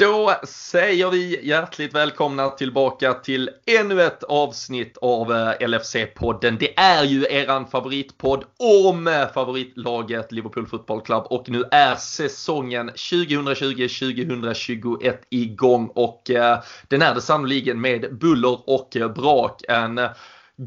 Då säger vi hjärtligt välkomna tillbaka till ännu ett avsnitt av eh, LFC-podden. Det är ju eran favoritpodd om eh, favoritlaget Liverpool Football Club och nu är säsongen 2020-2021 igång och eh, den är det sannoliken med buller och brak. En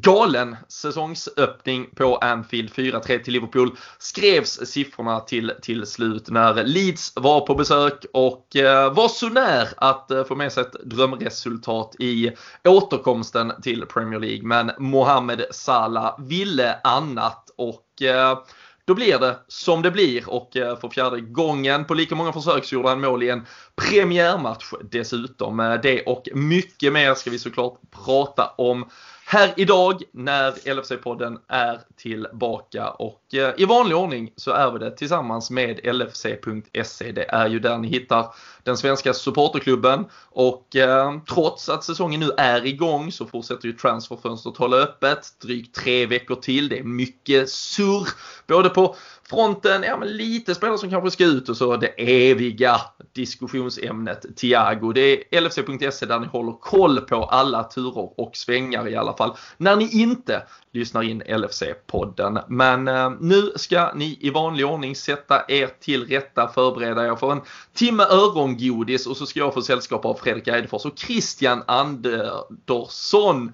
galen säsongsöppning på Anfield 4-3 till Liverpool skrevs siffrorna till till slut när Leeds var på besök och eh, var så när att eh, få med sig ett drömresultat i återkomsten till Premier League. Men Mohamed Salah ville annat och eh, då blir det som det blir och eh, för fjärde gången på lika många försök så gjorde han mål i en premiärmatch dessutom. Eh, det och mycket mer ska vi såklart prata om här idag när LFC-podden är tillbaka och eh, i vanlig ordning så är vi det tillsammans med LFC.se. Det är ju där ni hittar den svenska supporterklubben och eh, trots att säsongen nu är igång så fortsätter ju transferfönstret hålla öppet drygt tre veckor till. Det är mycket surr både på fronten, ja men lite spelare som kanske ska ut och så det eviga diskussionsämnet Tiago. Det är LFC.se där ni håller koll på alla turer och svängar i alla fall. När ni inte lyssnar in LFC-podden. Men eh, nu ska ni i vanlig ordning sätta er till rätta, förbereda er för en timme örongodis och så ska jag få sällskap av Fredrik Eidefors och Christian Andersson.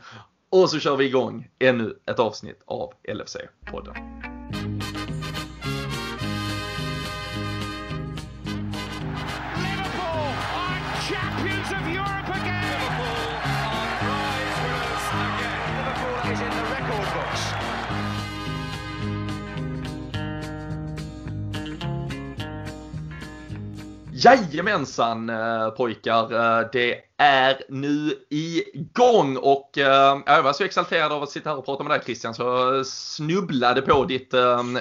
Och så kör vi igång ännu ett avsnitt av LFC-podden. Jajamensan eh, pojkar, eh, det är nu igång och eh, jag var så exalterad av att sitta här och prata med dig Christian så jag snubblade på ditt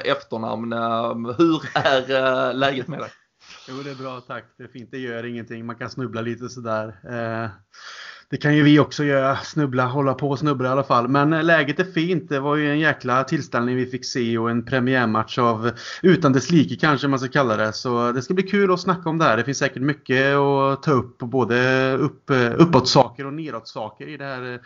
efternamn. Hur är läget med dig? Jo det är bra tack, det är fint, det gör ingenting, man kan snubbla lite sådär. Det kan ju vi också göra, snubbla, hålla på och snubbla i alla fall. Men eh, läget är fint. Det var ju en jäkla tillställning vi fick se och en premiärmatch av utan dess like kanske man ska kalla det. Så eh, det ska bli kul att snacka om det här. Det finns säkert mycket att ta upp, både upp, eh, uppåt saker och nedåt-saker i det här,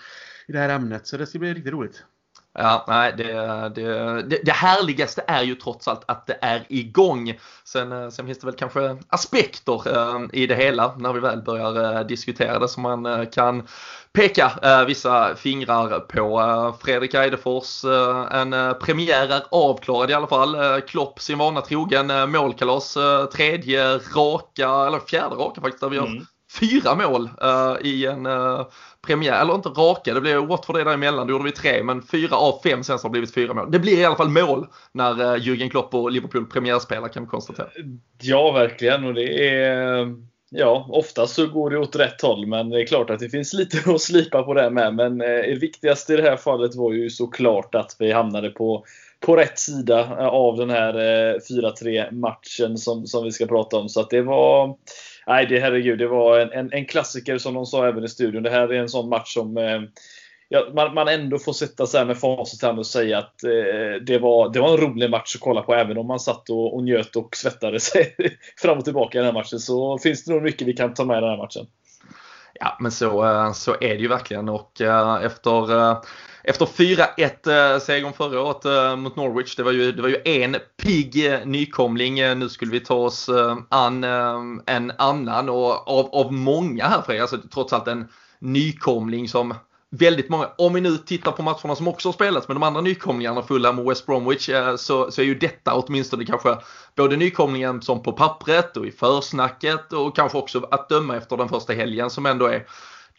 i det här ämnet. Så det ska bli riktigt roligt. Ja, nej, det, det, det, det, härligaste är ju trots allt att det är igång. Sen, eh, sen finns det väl kanske aspekter eh, i det hela när vi väl börjar eh, diskutera det som man eh, kan peka eh, vissa fingrar på. Eh, Fredrik Eidefors, en premiär är avklarad i alla fall. Klopp sin vana trogen, målkalas, tredje raka, eller fjärde raka faktiskt, där vi mm. har fyra mål eh, i en eh, premiär, eller inte raka, det blev Watford det däremellan, då gjorde vi tre, men fyra av fem sen så har blivit fyra mål. Det blir i alla fall mål när uh, Jürgen Klopp och Liverpool premiärspelar kan vi konstatera. Ja, verkligen och det är Ja, oftast så går det åt rätt håll, men det är klart att det finns lite att slipa på det med. Men det viktigaste i det här fallet var ju såklart att vi hamnade på, på rätt sida av den här 4-3 matchen som, som vi ska prata om. Så att det var nej, det, herregud, det var en, en, en, klassiker som de sa även i studion. Det här är en sån match som eh, ja, man, man ändå får sitta så här med facit och säga att eh, det, var, det var en rolig match att kolla på. Även om man satt och, och njöt och svettade sig fram och tillbaka i den här matchen så finns det nog mycket vi kan ta med i den här matchen. Ja, men så, eh, så är det ju verkligen och eh, efter eh, efter 4-1-segern förra året mot Norwich. Det var ju, det var ju en pigg nykomling. Nu skulle vi ta oss an en annan och av, av många här Fredrik, alltså trots allt en nykomling som väldigt många, om vi nu tittar på matcherna som också har spelats med de andra nykomlingarna Fulham och West Bromwich eh, så, så är ju detta åtminstone kanske både nykomlingen som på pappret och i försnacket och kanske också att döma efter den första helgen som ändå är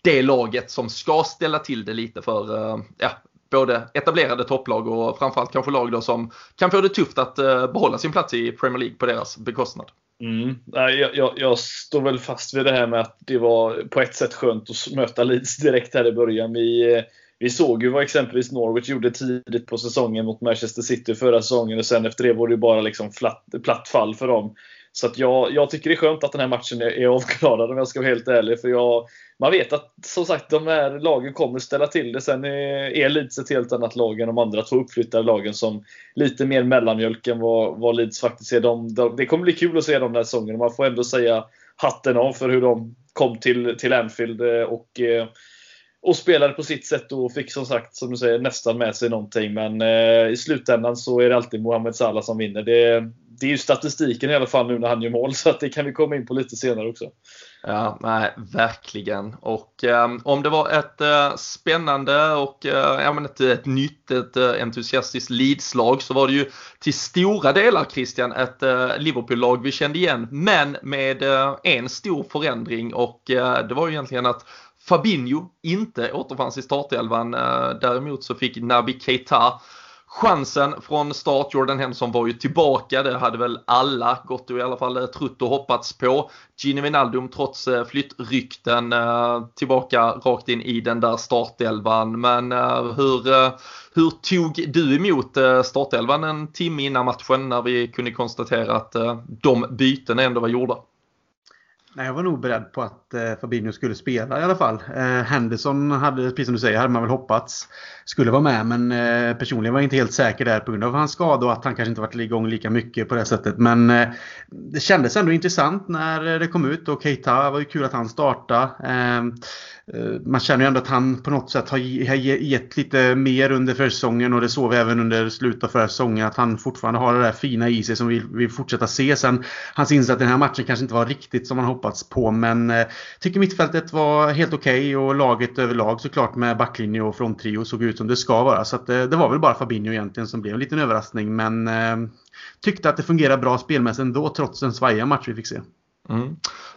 det laget som ska ställa till det lite för eh, ja, både etablerade topplag och framförallt kanske lag då som kan få det tufft att eh, behålla sin plats i Premier League på deras bekostnad. Mm. Jag, jag, jag, står väl fast vid det här med att det var på ett sätt skönt att möta Leeds direkt här i början. Vi, eh, vi såg ju vad exempelvis Norwich gjorde tidigt på säsongen mot Manchester City förra säsongen och sen efter det var det ju bara liksom flatt, platt fall för dem. Så att jag, jag tycker det är skönt att den här matchen är, är avklarad om jag ska vara helt ärlig. För jag, man vet att som sagt de här lagen kommer ställa till det. Sen är, är Leeds ett helt annat lag än de andra två uppflyttade lagen som lite mer mellanmjölk än vad, vad Leeds faktiskt är. De, de, det kommer bli kul att se dem den här säsongen. Man får ändå säga hatten av för hur de kom till, till Anfield eh, och eh, och spelade på sitt sätt och fick som sagt, som du säger, nästan med sig någonting. Men eh, i slutändan så är det alltid Mohamed Salah som vinner. Det, det är ju statistiken i alla fall nu när han gör mål, så att det kan vi komma in på lite senare också. Ja, nej, verkligen. Och eh, om det var ett eh, spännande och eh, ja, men ett, ett nytt, ett eh, entusiastiskt lidslag så var det ju till stora delar Christian ett eh, Liverpool-lag vi kände igen, men med eh, en stor förändring och eh, det var ju egentligen att Fabinho inte återfanns i startelvan. Eh, däremot så fick Naby Keita chansen från start. Jordan Henderson var ju tillbaka. Det hade väl alla gått och i alla fall eh, trott och hoppats på. Gini Wijnaldum trots eh, flyttrykten eh, tillbaka rakt in i den där startelvan. Men hur, hur tog du emot startelvan en timme innan matchen när vi kunde konstatera att de byten ändå var gjorda? Nej, jag var nog beredd på att eh, Fabinho skulle spela i alla fall. Eh, Henderson hade, precis som du säger, hade man väl hoppats skulle vara med. Men eh, personligen var jag inte helt säker där på grund av hans skada och att han kanske inte varit igång lika mycket på det sättet. Men eh, det kändes ändå intressant när det kom ut och Keita var ju kul att han startade. Ehm, eh, man känner ju ändå att han på något sätt har gett lite mer under försäsongen och det såg vi även under slutet av förra säsongen att han fortfarande har det där fina i sig som vi vill fortsätta se. Sen hans insats i den här matchen kanske inte var riktigt som man hoppades ropats på men eh, tycker mittfältet var helt okej okay och laget överlag såklart med backlinje och fronttrio såg ut som det ska vara. Så att, eh, det var väl bara Fabinho egentligen som blev en liten överraskning men eh, tyckte att det fungerade bra spelmässigt ändå trots den svajiga match vi fick se. Mm.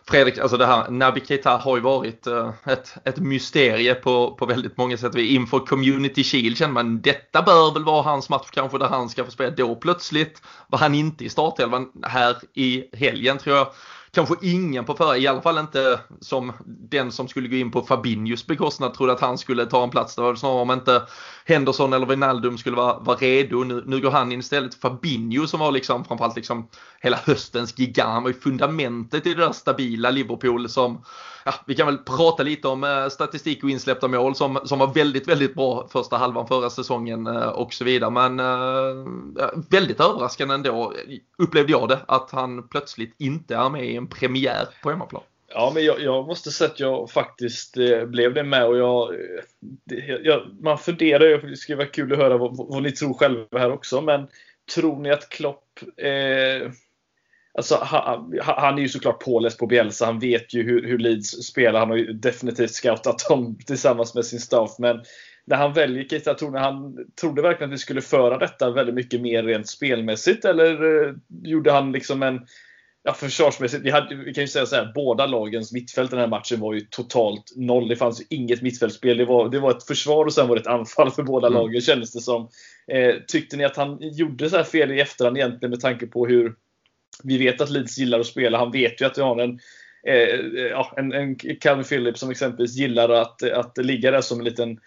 Fredrik, alltså det här Naby Keita har ju varit eh, ett, ett mysterie på, på väldigt många sätt. Inför Community Shield känner man detta bör väl vara hans match kanske där han ska få spela. Då plötsligt var han inte i startelvan här i helgen tror jag kanske ingen på förra, i alla fall inte som den som skulle gå in på Fabinhos bekostnad trodde att han skulle ta en plats. Det var snarare om inte Henderson eller Wijnaldum skulle vara, vara redo. Nu, nu går han in istället Fabinho som var liksom framförallt liksom hela höstens gigant. Han var ju fundamentet i det där stabila Liverpool som ja, vi kan väl prata lite om eh, statistik och insläppta mål som, som var väldigt, väldigt bra första halvan förra säsongen eh, och så vidare. Men eh, väldigt överraskande ändå upplevde jag det att han plötsligt inte är med i en premiär på hemmaplan. Ja, men jag, jag, måste säga att jag faktiskt eh, blev det med och jag, det, jag man funderar ju, det skulle vara kul att höra vad, vad, ni tror själva här också, men tror ni att Klopp eh, Alltså, han, han, är ju såklart påläst på Bielsa. Han vet ju hur, hur Leeds spelar. Han har ju definitivt scoutat dem tillsammans med sin staff. Men när han väljer Keita Torne, han trodde verkligen att vi skulle föra detta väldigt mycket mer rent spelmässigt? Eller eh, gjorde han liksom en Ja, försvarsmässigt, vi, hade, vi kan ju säga så här, båda lagens mittfält i den här matchen var ju totalt noll. Det fanns ju inget mittfältspel. Det var, det var ett försvar och sen var det ett anfall för båda mm. lagen kändes det som. Eh, tyckte ni att han gjorde så här fel i efterhand egentligen med tanke på hur vi vet att Leeds gillar att spela. Han vet ju att vi har en, eh, ja, en, en Calvin Phillips som exempelvis gillar att, att ligga där som en liten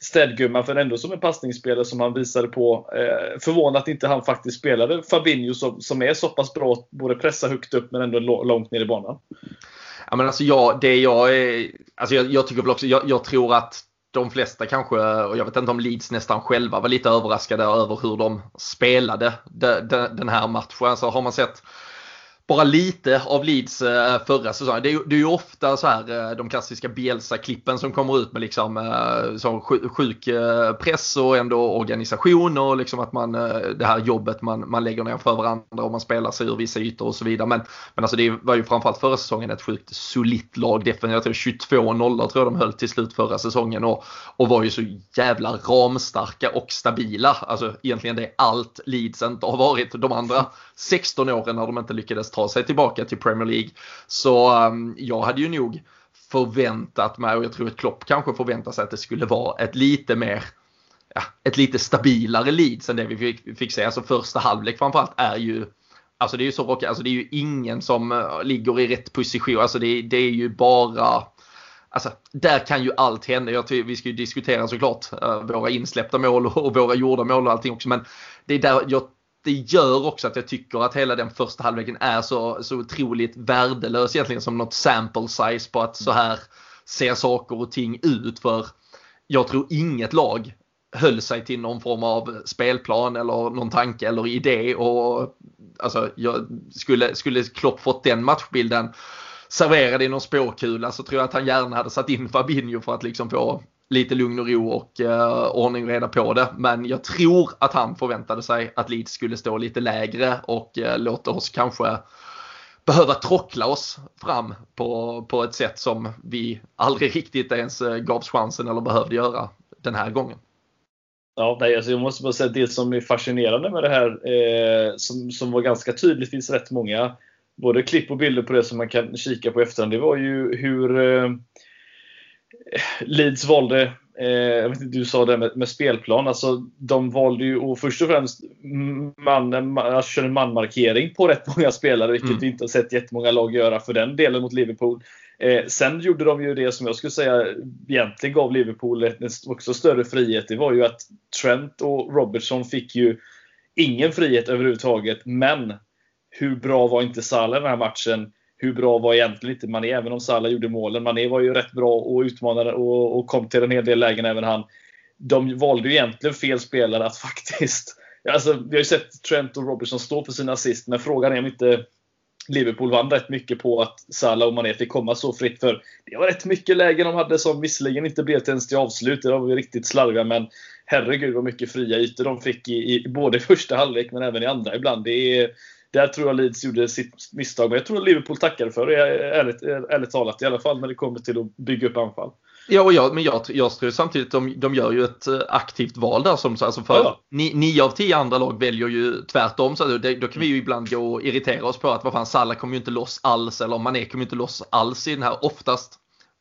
städgumma, för ändå som en passningsspelare som han visade på. Eh, förvånat att inte han faktiskt spelade Fabinho som, som är så pass bra, både pressa högt upp men ändå långt ner i banan. Ja men alltså jag, det jag alltså jag, jag tycker väl också, jag, jag, tror att de flesta kanske, och jag vet inte om Leeds nästan själva var lite överraskade över hur de spelade den här matchen. Alltså har man sett bara lite av Leeds eh, förra säsongen. Det är, det är ju ofta så här eh, de klassiska Bielsa-klippen som kommer ut med liksom eh, så sjuk press och ändå organisation och liksom att man det här jobbet man, man lägger ner för varandra och man spelar sig ur vissa ytor och så vidare. Men, men alltså det var ju framförallt förra säsongen ett sjukt solitt lag. Definitivt 22-0 tror jag de höll till slut förra säsongen och, och var ju så jävla ramstarka och stabila. Alltså egentligen det är allt Leeds inte har varit de andra 16 åren när de inte lyckades ta sig tillbaka till Premier League. Så um, jag hade ju nog förväntat mig och jag tror att Klopp kanske förväntar sig att det skulle vara ett lite mer ja, ett lite stabilare Leeds än det vi fick, fick se. Alltså första halvlek framförallt är ju Alltså det är ju så rockigt, alltså det är ju ingen som eh, ligger i rätt position. Alltså det, det är ju bara Alltså, där kan ju allt hända. Jag tycker, vi ska ju diskutera såklart eh, våra insläppta mål och våra gjorda mål och allting också. Men det är där jag det gör också att jag tycker att hela den första halvleken är så, så otroligt värdelös egentligen som något sample size på att så här ser saker och ting ut. För jag tror inget lag höll sig till någon form av spelplan eller någon tanke eller idé. Och alltså, jag skulle, skulle Klopp fått den matchbilden serverad i någon spåkula så tror jag att han gärna hade satt in Fabinho för att liksom få lite lugn och ro och eh, ordning och reda på det. Men jag tror att han förväntade sig att Leeds skulle stå lite lägre och eh, låta oss kanske behöva trockla oss fram på, på ett sätt som vi aldrig riktigt ens eh, gavs chansen eller behövde göra den här gången. Ja, nej, alltså jag måste bara säga att det som är fascinerande med det här, eh, som, som var ganska tydligt, finns rätt många både klipp och bilder på det som man kan kika på efterhand. Det var ju hur eh, Leeds valde, eh, jag vet inte, du sa det med, med, spelplan, alltså de valde ju och först och främst man, man, köra en manmarkering på rätt många spelare, vilket mm. vi inte har sett jättemånga lag göra för den delen mot Liverpool. Eh, sen gjorde de ju det som jag skulle säga egentligen gav Liverpool en också större frihet. Det var ju att Trent och Robertson fick ju ingen frihet överhuvudtaget. Men hur bra var inte Salah den här matchen? Hur bra var egentligen inte Mané, även om Salah gjorde målen? Mané var ju rätt bra och utmanade och, och kom till en hel del lägen även han. De valde ju egentligen fel spelare att faktiskt... Alltså, vi har ju sett Trent och Robertson stå för sina assist, men frågan är om inte Liverpool vann rätt mycket på att Salah och Mané fick komma så fritt. För det var rätt mycket lägen de hade som visserligen inte blev till ens till avslut. Det var riktigt slarviga, men herregud vad mycket fria ytor de fick i, i både första halvlek men även i andra ibland. Det är, där tror jag Leeds gjorde sitt misstag, men jag tror att Liverpool tackade för det, ärligt, ärligt talat. I alla fall när det kommer till att bygga upp anfall. Ja, och jag, men jag, jag tror samtidigt de, de gör ju ett eh, aktivt val där. Som, alltså för ja. ni, nio av tio andra lag väljer ju tvärtom. Så det, då kan vi ju ibland gå och irritera oss på att vad fan, Salah kommer ju inte loss alls eller Mané kommer ju inte loss alls i den här. Oftast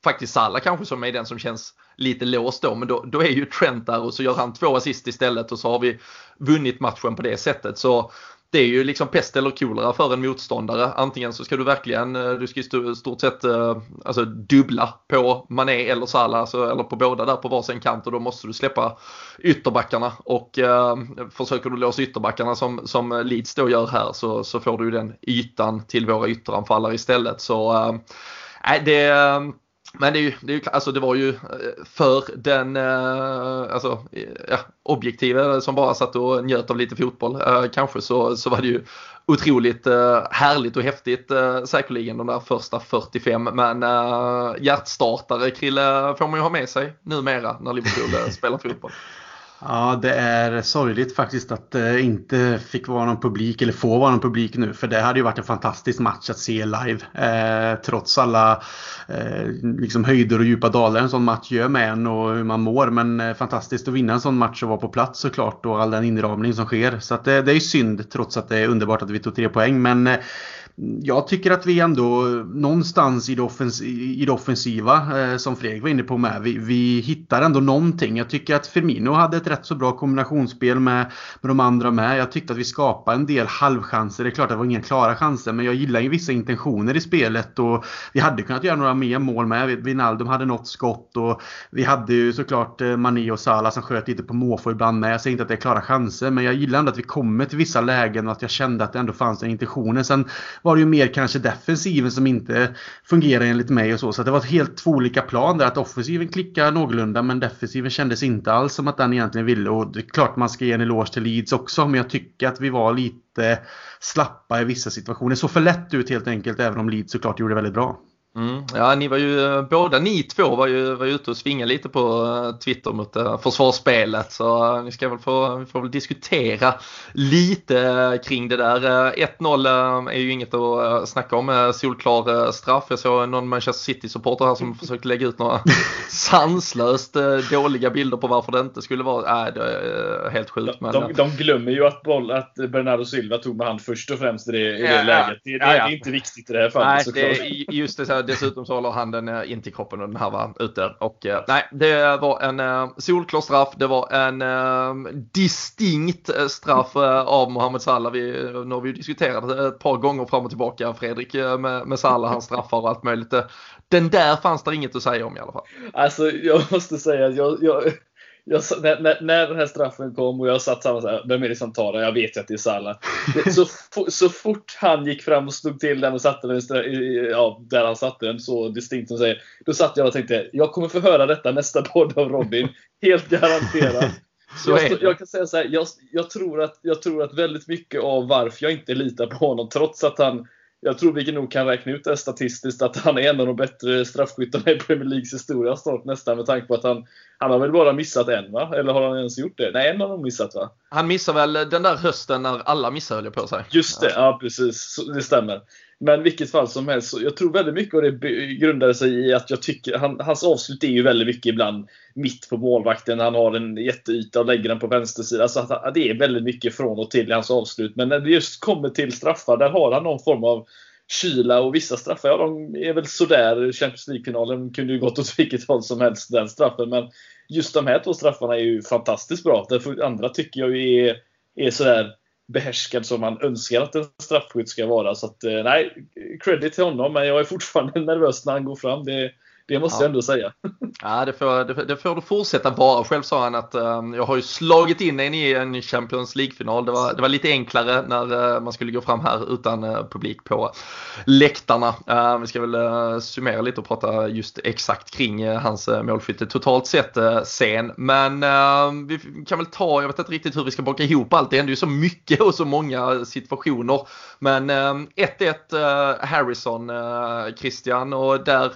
faktiskt Salah kanske som är den som känns lite låst då. Men då, då är ju Trent där och så gör han två assist istället och så har vi vunnit matchen på det sättet. Så det är ju liksom pest eller kolera för en motståndare. Antingen så ska du verkligen, eh, du ska i stort sett eh, alltså dubbla på Mané eller Salah, alltså, eller på båda där på varsin kant och då måste du släppa ytterbackarna och eh, försöker du låsa ytterbackarna som, som Leeds då gör här så, så får du den ytan till våra ytteranfallare istället. Så eh, det eh, men det, är ju, det, är ju, alltså det var ju eh, för den eh, alltså, ja, objektiva som bara satt och njöt av lite fotboll eh, kanske så, så var det ju otroligt härligt och häftigt säkerligen de där första 45 men hjärtstartare Krille får man ju ha med sig numera när Liverpool spelar fotboll. Ja, det är sorgligt faktiskt att det inte fick vara någon publik eller få vara någon publik nu. För det hade ju varit en fantastisk match att se live. Eh, trots alla eh, liksom höjder och djupa dalar en sån match gör med en och hur man mår. Men eh, fantastiskt att vinna en sån match och vara på plats såklart och all den inramning som sker. Så att det, det är synd trots att det är underbart att vi tog tre poäng. Men eh, jag tycker att vi ändå någonstans i det, offens i det offensiva, eh, som Fredrik var inne på med, vi, vi, hittar ändå någonting. Jag tycker att Firmino hade ett rätt så bra kombinationsspel med, med de andra med. Jag tyckte att vi skapade en del halvchanser. Det är klart att det var inga klara chanser, men jag gillar ju vissa intentioner i spelet och vi hade kunnat göra några mer mål med. Wijnaldum hade något skott och vi hade ju såklart eh, Mané och Salah som sköt lite på måfå ibland med. Jag säger inte att det är klara chanser, men jag gillar ändå att vi kommer till vissa lägen och att jag kände att det ändå fanns en intentioner. Sen var det ju mer kanske defensiven som inte fungerar enligt mig och så. Så det var helt två olika plan där. Att offensiven klickade någorlunda men defensiven kändes inte alls som att den egentligen ville. Och det är klart man ska ge en eloge till Leeds också men jag tycker att vi var lite slappa i vissa situationer. Det såg för lätt ut helt enkelt även om Leeds såklart gjorde det väldigt bra. Mm. Ja, ni var ju, eh, båda ni två var ju, var ju ute och svingade lite på eh, Twitter mot uh, försvarsspelet så ni ska väl få, vi får väl diskutera lite kring det där. 1-0 är ju inget att snacka om, solklar straff. Jag såg någon Manchester City-supporter här som försökte lägga ut några sanslöst dåliga bilder på varför det inte skulle vara, nej det är helt sjukt. Men, de, de glömmer ju att, boll, att Bernardo Silva tog med hand först och främst i det, i det ja, läget. Det, det, ja, ja. det, är inte viktigt i det här fallet nej, just det, dessutom så håller han den eh, in till kroppen och den här var ute. Och eh, nej, det var en eh, solklar straff. Det var en distinkt straff av Mohamed Salah. Vi, nu har vi ju diskuterat ett par gånger fram och tillbaka Fredrik med, med Salah, hans straffar och allt möjligt. Den där fanns det inget att säga om i alla fall. Alltså jag måste säga att jag, jag, jag, när, när, när, den här straffen kom och jag satt samma så här, vem är det som tar den? Jag vet ju att det är Salah. så, så fort han gick fram och stod till den och satte den ja, där han satte den så distinkt som säger. Då satt jag och tänkte, jag kommer få höra detta nästa podd av Robin. Helt garanterat. jag, jag, kan säga så här, jag, jag, tror att, jag tror att väldigt mycket av varför jag inte litar på honom, trots att han jag tror vi nog kan räkna ut det statistiskt att han är en av de bättre straffskyttarna i Premier Leagues historia snart nästan med tanke på att han, han har väl bara missat en va? Eller har han ens gjort det? Nej, en har han missat va? Han missar väl den där hösten när alla missade höll på sig. Just det, ja precis. Det stämmer. Men vilket fall som helst, så jag tror väldigt mycket av det grundade sig i att jag tycker, han, hans avslut är ju väldigt mycket ibland mitt på målvakten. Han har en jätteyta och lägger den på vänstersidan. Så att, det är väldigt mycket från och till i hans avslut. Men när det just kommer till straffar, där har han någon form av kyla och vissa straffar, ja de är väl sådär. Champions League-finalen kunde ju gått åt vilket håll som helst, den straffen. Men just de här två straffarna är ju fantastiskt bra. Därför andra tycker jag är, är sådär behärskad som man önskar att en straffskytt ska vara. Så att, eh, nej, credit till honom, men jag är fortfarande nervös när han går fram. Det, det måste ja. jag ändå säga. Ja, det får, det, det får du fortsätta vara. Själv sa han att um, jag har ju slagit in en i en Champions League-final. Det var, det var lite enklare när uh, man skulle gå fram här utan uh, publik på läktarna. Uh, vi ska väl summera lite och prata just exakt kring hans målskytte totalt sett sen. Men vi kan väl ta, jag vet inte riktigt hur vi ska baka ihop allt. Det händer ju så mycket och så många situationer. Men 1-1 Harrison, Christian och där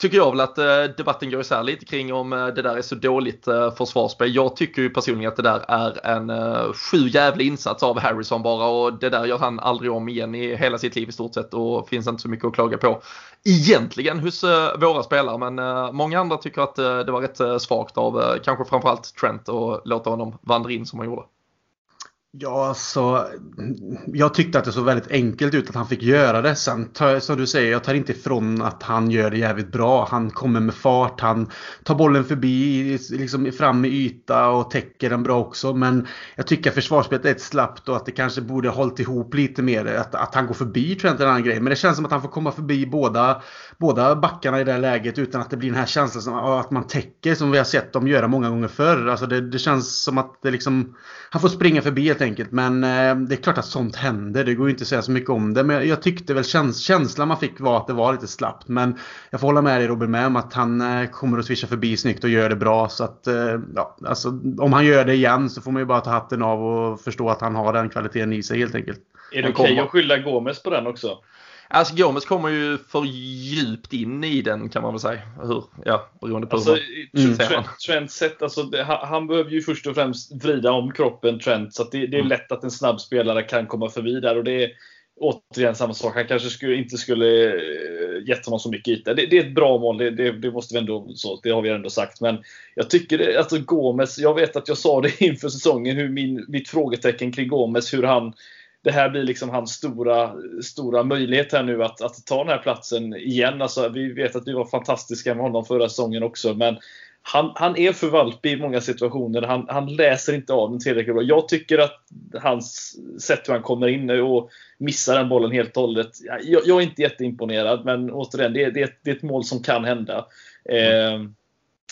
tycker jag väl att eh, debatten går isär lite kring om eh, det där är så dåligt eh, försvarsspel. Jag tycker ju personligen att det där är en sju jävla insats av Harrison bara och det där gör han aldrig om igen i hela sitt liv i stort sett och finns inte så mycket att klaga på egentligen hos våra spelare men många andra tycker att det var rätt svagt av kanske framförallt Trent att låta honom vandra in som han gjorde. Ja, alltså. Jag tyckte att det såg väldigt enkelt ut att han fick göra det. Sen, som du säger, jag tar inte ifrån att han gör det jävligt bra. Han kommer med fart, han tar bollen förbi, liksom fram i yta och täcker den bra också. Men jag tycker att försvarsspelet är ett slappt och att det kanske borde hållit ihop lite mer. Att, att han går förbi tror jag inte är en annan grej. Men det känns som att han får komma förbi båda, båda backarna i det här läget utan att det blir den här känslan av att man täcker som vi har sett dem göra många gånger förr. Alltså det, det känns som att det liksom, han får springa förbi helt enkelt. Men eh, det är klart att sånt händer. Det går ju inte att säga så mycket om det. Men jag tyckte väl käns känslan man fick var att det var lite slappt. Men jag får hålla med dig Robin med om att han eh, kommer att swisha förbi snyggt och gör det bra. Så att, eh, ja, alltså, om han gör det igen så får man ju bara ta hatten av och förstå att han har den kvaliteten i sig helt enkelt. Är det okej okay att skylla Gomes på den också? Alltså Gomes kommer ju för djupt in i den kan man väl säga. Hur? Ja, beroende på alltså, hur man mm. Trent, sett, alltså, han, han behöver ju först och främst vrida om kroppen Trent. Så det, det, är mm. lätt att en snabb spelare kan komma förbi där. Och det är återigen samma sak. Han kanske skulle, inte skulle eh, gett honom så mycket yta. Det, det är ett bra mål, det, det, det, måste vi ändå, så, det har vi ändå sagt. Men jag tycker det, alltså Gomes, jag vet att jag sa det inför säsongen, hur min, mitt frågetecken kring Gomes, hur han det här blir liksom hans stora, stora möjlighet här nu att, att ta den här platsen igen. Alltså, vi vet att vi var fantastiska med honom förra säsongen också, men han, han är för valpig i många situationer. Han, han läser inte av den tillräckligt bra. Jag tycker att hans sätt hur han kommer in och missar den bollen helt och hållet. Jag, jag är inte jätteimponerad, men återigen, det, det, det är ett mål som kan hända. Eh,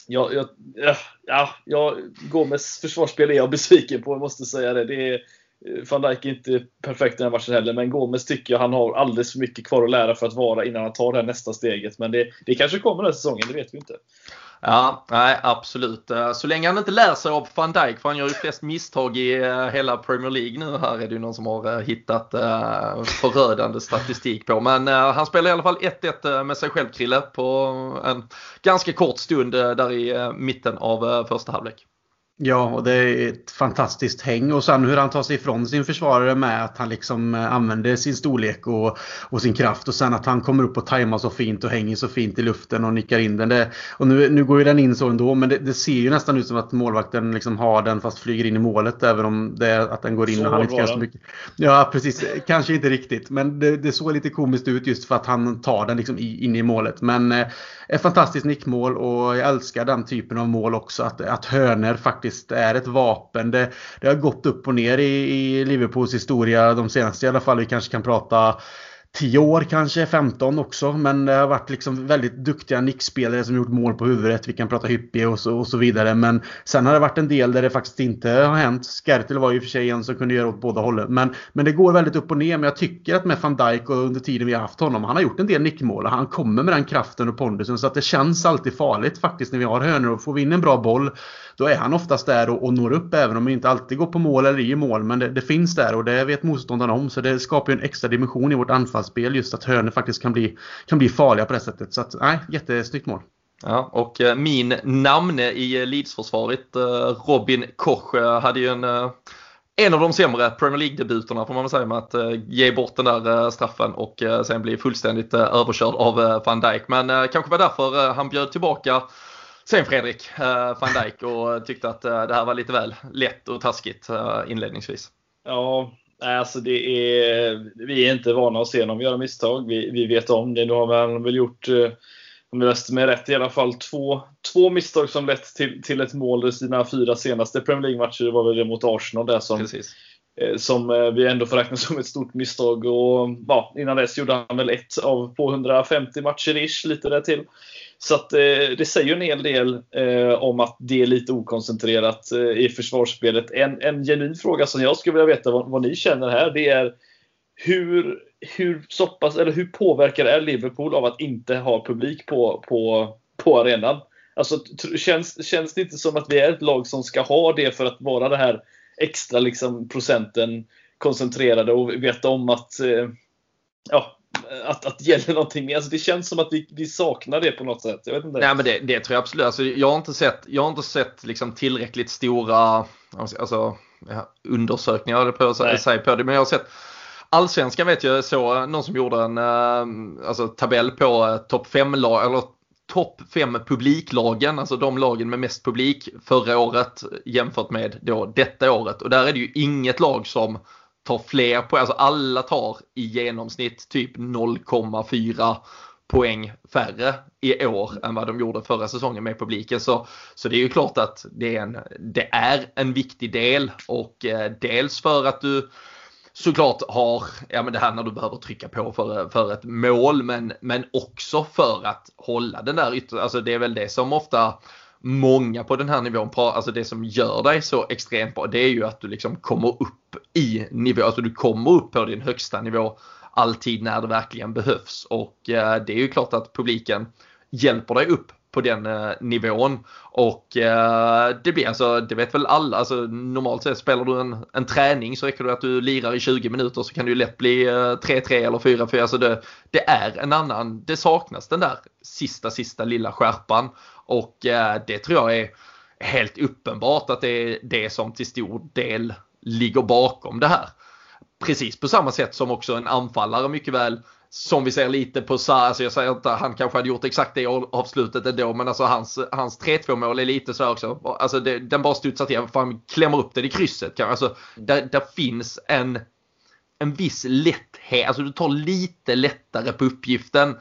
jag, jag, eh, ja, ja, Gomes försvarsspel är jag besviken på, jag måste säga det. det är, Eh, van Dijk är inte perfekt i den här matchen heller, men Gomes tycker jag han har alldeles för mycket kvar att lära för att vara innan han tar det här nästa steget. Men det, det kanske kommer den här säsongen, det vet vi inte. Ja, nej absolut. Eh, så länge han inte lär sig av van Dijk, för han gör ju flest misstag i eh, hela Premier League nu. Här är det ju någon som har hittat förödande statistik på. Men han spelar i alla fall 1-1 med sig själv, Krille, på en ganska kort stund där i mitten av första halvlek. Ja, och det är ett fantastiskt häng. Och sen hur han tar sig ifrån sin försvarare med att han liksom eh, använder sin storlek och, och sin kraft. Och sen att han kommer upp och tajmar så fint och hänger så fint i luften och nickar in den. Det, och nu, nu går ju den in så ändå, men det, det, ser ju nästan ut som att målvakten liksom har den fast flyger in i målet. Även om det är att den går in så och han inte kan så mycket. Ja, precis. Kanske inte riktigt. Men det, det såg lite komiskt ut just för att han tar den liksom in i målet. Men eh, ett fantastiskt nickmål och jag älskar den typen av mål också. Att, att hörner faktiskt är ett vapen. Det, det har gått upp och ner i, i Liverpools historia de senaste i alla fall. Vi kanske kan prata 10 år kanske, 15 också. Men det har varit liksom väldigt duktiga nickspelare som gjort mål på huvudet. Vi kan prata Hyppie och så, och så vidare. Men sen har det varit en del där det faktiskt inte har hänt. Skertel var ju för sig en som kunde göra åt båda hållen. Men, men det går väldigt upp och ner. Men jag tycker att med van Dijk och under tiden vi har haft honom. Han har gjort en del nickmål och han kommer med den kraften och pondusen. Så att det känns alltid farligt faktiskt när vi har hörnor. Får vi in en bra boll då är han oftast där och, och når upp även om det inte alltid går på mål eller i mål. Men det, det finns där och det vet motståndarna om. Så det skapar ju en extra dimension i vårt anfallsspel just att hörnor faktiskt kan bli, kan bli farliga på det sättet. Så att, nej, jättesnyggt mål. Ja, och eh, min namne i eh, Leeds-försvaret, eh, Robin Koch, hade ju en en av de sämre Premier League-debuterna får man väl säga med att ge bort den där straffen och sen bli fullständigt överkörd av van Dijk. Men kanske var därför han bjöd tillbaka sen Fredrik van Dijk och tyckte att det här var lite väl lätt och taskigt inledningsvis. Ja, alltså det är, vi är inte vana att se någon göra misstag. Vi, vi vet om det. Nu har man väl gjort om jag läste mig rätt, i alla fall två, två misstag som lett till, till ett mål i sina fyra senaste Premier League-matcher. Det var väl det mot Arsenal där som, eh, Eh, som eh, vi ändå får räkna som ett stort misstag. Och, ja, innan dess gjorde han väl ett av på 150 matcher ish, lite där till. Så att, eh, det säger en hel del eh, om att det är lite okoncentrerat eh, i försvarsspelet. En, en genuin fråga som jag skulle vilja veta vad, vad ni känner här, det är hur hur, soppas, eller hur påverkar är Liverpool av att inte ha publik på, på, på arenan? Alltså, känns, känns det inte som att vi är ett lag som ska ha det för att vara det här extra liksom, procenten koncentrerade och veta om att, eh, ja, att, att det gäller någonting mer. Alltså, det känns som att vi, vi saknar det på något sätt. Jag vet inte. Nej, men det, det tror jag absolut. Alltså, jag har inte sett, jag har inte sett liksom, tillräckligt stora alltså, undersökningar på, sig på det. Men jag har sett Allsvenskan vet jag så någon som gjorde en eh, alltså, tabell på eh, topp 5 lag eller topp 5 publiklagen, alltså de lagen med mest publik förra året jämfört med då detta året. Och där är det ju inget lag som tar fler poäng, alltså alla tar i genomsnitt typ 0,4 poäng färre i år än vad de gjorde förra säsongen med publiken. Så, så det är ju klart att det är en, det är en viktig del och eh, dels för att du såklart har, ja men det här när du behöver trycka på för, för ett mål men, men också för att hålla den där ytter, alltså det är väl det som ofta många på den här nivån, alltså det som gör dig så extremt bra det är ju att du liksom kommer upp i nivå, alltså du kommer upp på din högsta nivå alltid när det verkligen behövs. Och eh, det är ju klart att publiken hjälper dig upp på den eh, nivån. Och eh, det blir alltså, det vet väl alla, alltså normalt sett spelar du en, en träning så räcker det att du lirar i 20 minuter så kan det ju lätt bli 3-3 eh, eller 4-4. Alltså det, det är en annan, det saknas den där sista, sista lilla skärpan. Och eh, det tror jag är helt uppenbart att det är det som till stor del ligger bakom det här. Precis på samma sätt som också en anfallare mycket väl som vi ser lite på Sa, alltså jag säger inte han kanske hade gjort exakt det avslutet ändå men alltså hans, hans 3-2 mål är lite så också. Alltså det, den bara studsar till, för han klämmer upp den i krysset. Alltså där, där finns en, en viss lätthet, alltså du tar lite lättare på uppgiften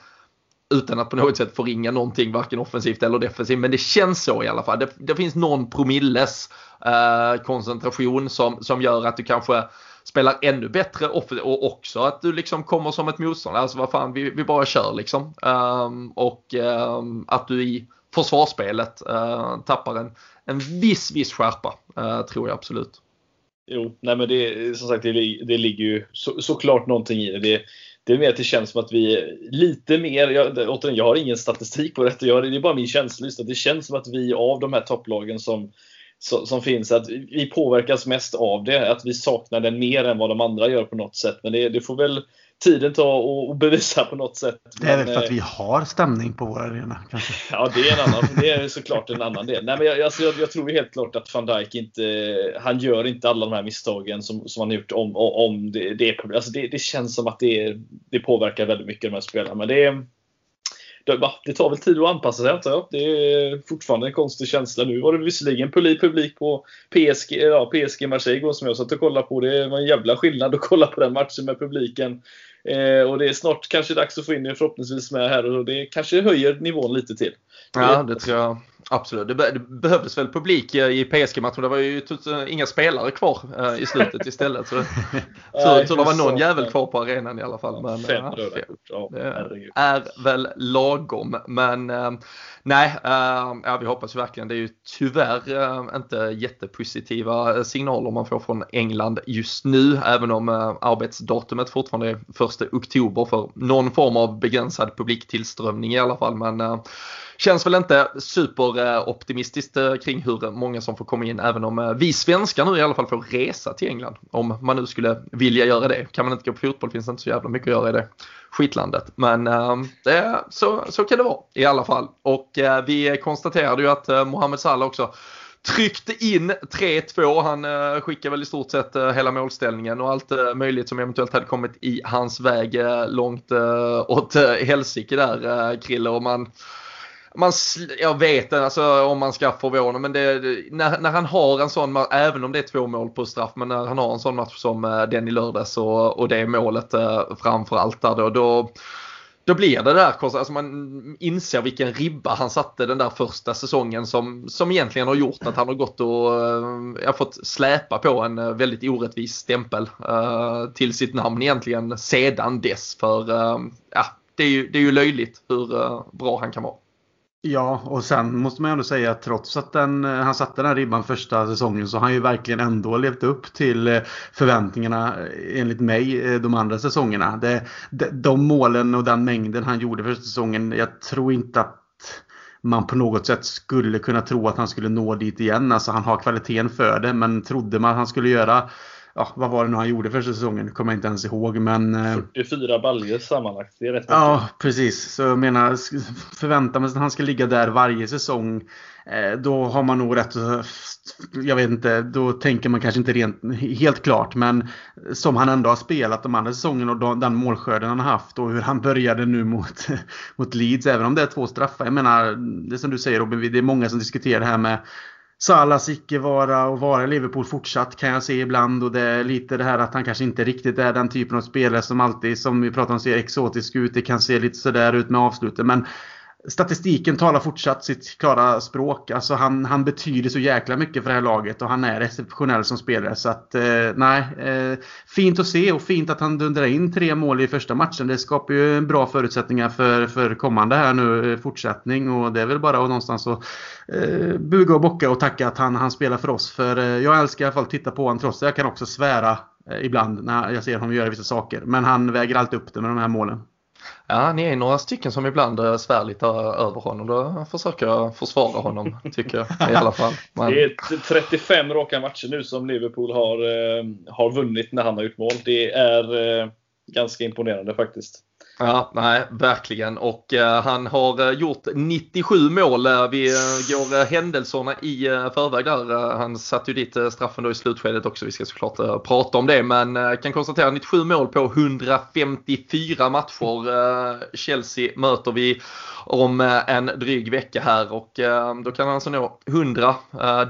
utan att på något sätt förringa någonting varken offensivt eller defensivt. Men det känns så i alla fall. Det, det finns någon promilles eh, koncentration som, som gör att du kanske spelar ännu bättre och också att du liksom kommer som ett motstånd. Alltså vad fan, vi, vi bara kör liksom. Um, och um, att du i försvarsspelet uh, tappar en, en viss, viss skärpa uh, tror jag absolut. Jo, nej men det, som sagt, det, det ligger ju så, såklart någonting i det. det. Det är mer att det känns som att vi lite mer, jag, återigen, jag har ingen statistik på detta, jag, det är bara min känsla, att det känns som att vi av de här topplagen som som finns, att vi påverkas mest av det. Att vi saknar den mer än vad de andra gör på något sätt. Men det, det får väl tiden ta och, bevisa på något sätt. Det är väl för att vi har stämning på vår arena kanske? Ja, det är, en annan, det är såklart en annan del. Nej, men jag, alltså, jag, jag tror helt klart att van Dijk inte, han gör inte alla de här misstagen som, som han gjort om, om det, det är alltså det, det känns som att det, det påverkar väldigt mycket de här spelarna. Men det är, det tar väl tid att anpassa sig antar jag. Det är fortfarande en konstig känsla. Nu var det visserligen publik på PSG, ja, PSG Marseille som jag satt och kollade på. Det var en jävla skillnad att kolla på den matchen med publiken. Eh, och det är snart kanske dags att få in er förhoppningsvis med här och det kanske höjer nivån lite till. Ja, det tror jag absolut. Det, be det behövdes väl publik i PSG-matchen. Det var ju inga spelare kvar eh, i slutet istället. Så att det var någon jävel kvar på arenan i alla fall. Men, fem ja, ja, det är väl lagom. Men äh, nej, äh, ja, vi hoppas verkligen. Det är ju tyvärr äh, inte jättepositiva signaler man får från England just nu. Även om arbetsdatumet fortfarande är 1 1 oktober för någon form av begränsad publiktillströmning i alla fall. Men eh, känns väl inte superoptimistiskt eh, kring hur många som får komma in även om eh, vi svenskar nu i alla fall får resa till England. Om man nu skulle vilja göra det. Kan man inte gå på fotboll finns det inte så jävla mycket att göra i det skitlandet. Men äh, så, så kan det vara i alla fall. Och äh, vi konstaterade ju att äh, Mohamed Salah också tryckte in 3-2. Han eh, skickade väl i stort sett eh, hela målställningen och allt eh, möjligt som eventuellt hade kommit i hans väg eh, långt eh, åt eh, helsike där eh, Krille. Och man, man, jag vet inte alltså, om man ska förvåna men det, när, när han har en sån match, även om det är två mål på straff, men när han har en sån match som den i lördags och, och det målet framförallt där då, då då blir det där, alltså man inser vilken ribba han satte den där första säsongen som, som egentligen har gjort att han har gått och uh, fått släpa på en eh, väldigt orättvis stämpel uh, till sitt namn egentligen sedan dess. För uh, ja, det är, ju, det är ju löjligt hur bra han kan vara. Ja, och sen måste man ju ändå säga att trots att den, eh, han satte den här ribban första säsongen så har han ju verkligen ändå levt upp till eh, förväntningarna eh, enligt mig de andra säsongerna. Det, de, de målen och den mängden han gjorde första säsongen, jag tror inte att man på något sätt skulle kunna tro att han skulle nå dit igen. Alltså han har kvaliteten för det men trodde man att han skulle göra ja, vad var det nu han gjorde för säsongen? Kommer jag inte ens ihåg. Men, 44 eh, baljor sammanlagt. Det är rätt Ja, mycket. precis. Så jag menar, förväntar man sig att han ska ligga där varje säsong. Eh, då har man nog rätt jag vet inte, då tänker man kanske inte rent, helt klart. Men som han ändå har spelat de andra säsongerna och den målskörden han har haft och hur han började nu mot, mot Leeds. Även om det är två straffar. Jag menar, det som du säger Robin, det är många som diskuterar det här med Salas icke-vara och vara i Liverpool fortsatt kan jag se ibland och det är lite det här att han kanske inte riktigt är den typen av spelare som alltid, som vi pratar om, ser exotisk ut. Det kan se lite sådär ut med avslutet. Men statistiken talar fortsatt sitt klara språk. Alltså han, han betyder så jäkla mycket för det här laget och han är exceptionell som spelare. Så att eh, nej, eh, fint att se och fint att han dundrar in tre mål i första matchen. Det skapar ju bra förutsättningar för, för kommande här nu, eh, fortsättning. Och det är väl bara att någonstans att eh, buga och bocka och tacka att han, han spelar för oss. För eh, jag älskar i alla fall att titta på honom trots att jag kan också svära eh, ibland när jag ser honom göra vissa saker. Men han väger alltid upp det med de här målen. Ja, ni är några stycken som ibland eh, svär lite över honom. Då försöker jag försvara honom, tycker jag i alla fall. Men... Det är 35 raka matcher nu som Liverpool har, eh, har vunnit när han har gjort mål. Det är eh, ganska imponerande faktiskt. Ja, nej, verkligen. Och uh, han har uh, gjort 97 mål. Uh, vi går händelserna i förväg där. han satte ju dit straffen då i slutskedet också. Vi ska såklart prata om det. Men kan konstatera 97 mål på 154 matcher. Chelsea möter vi om en dryg vecka här och då kan han alltså nå 100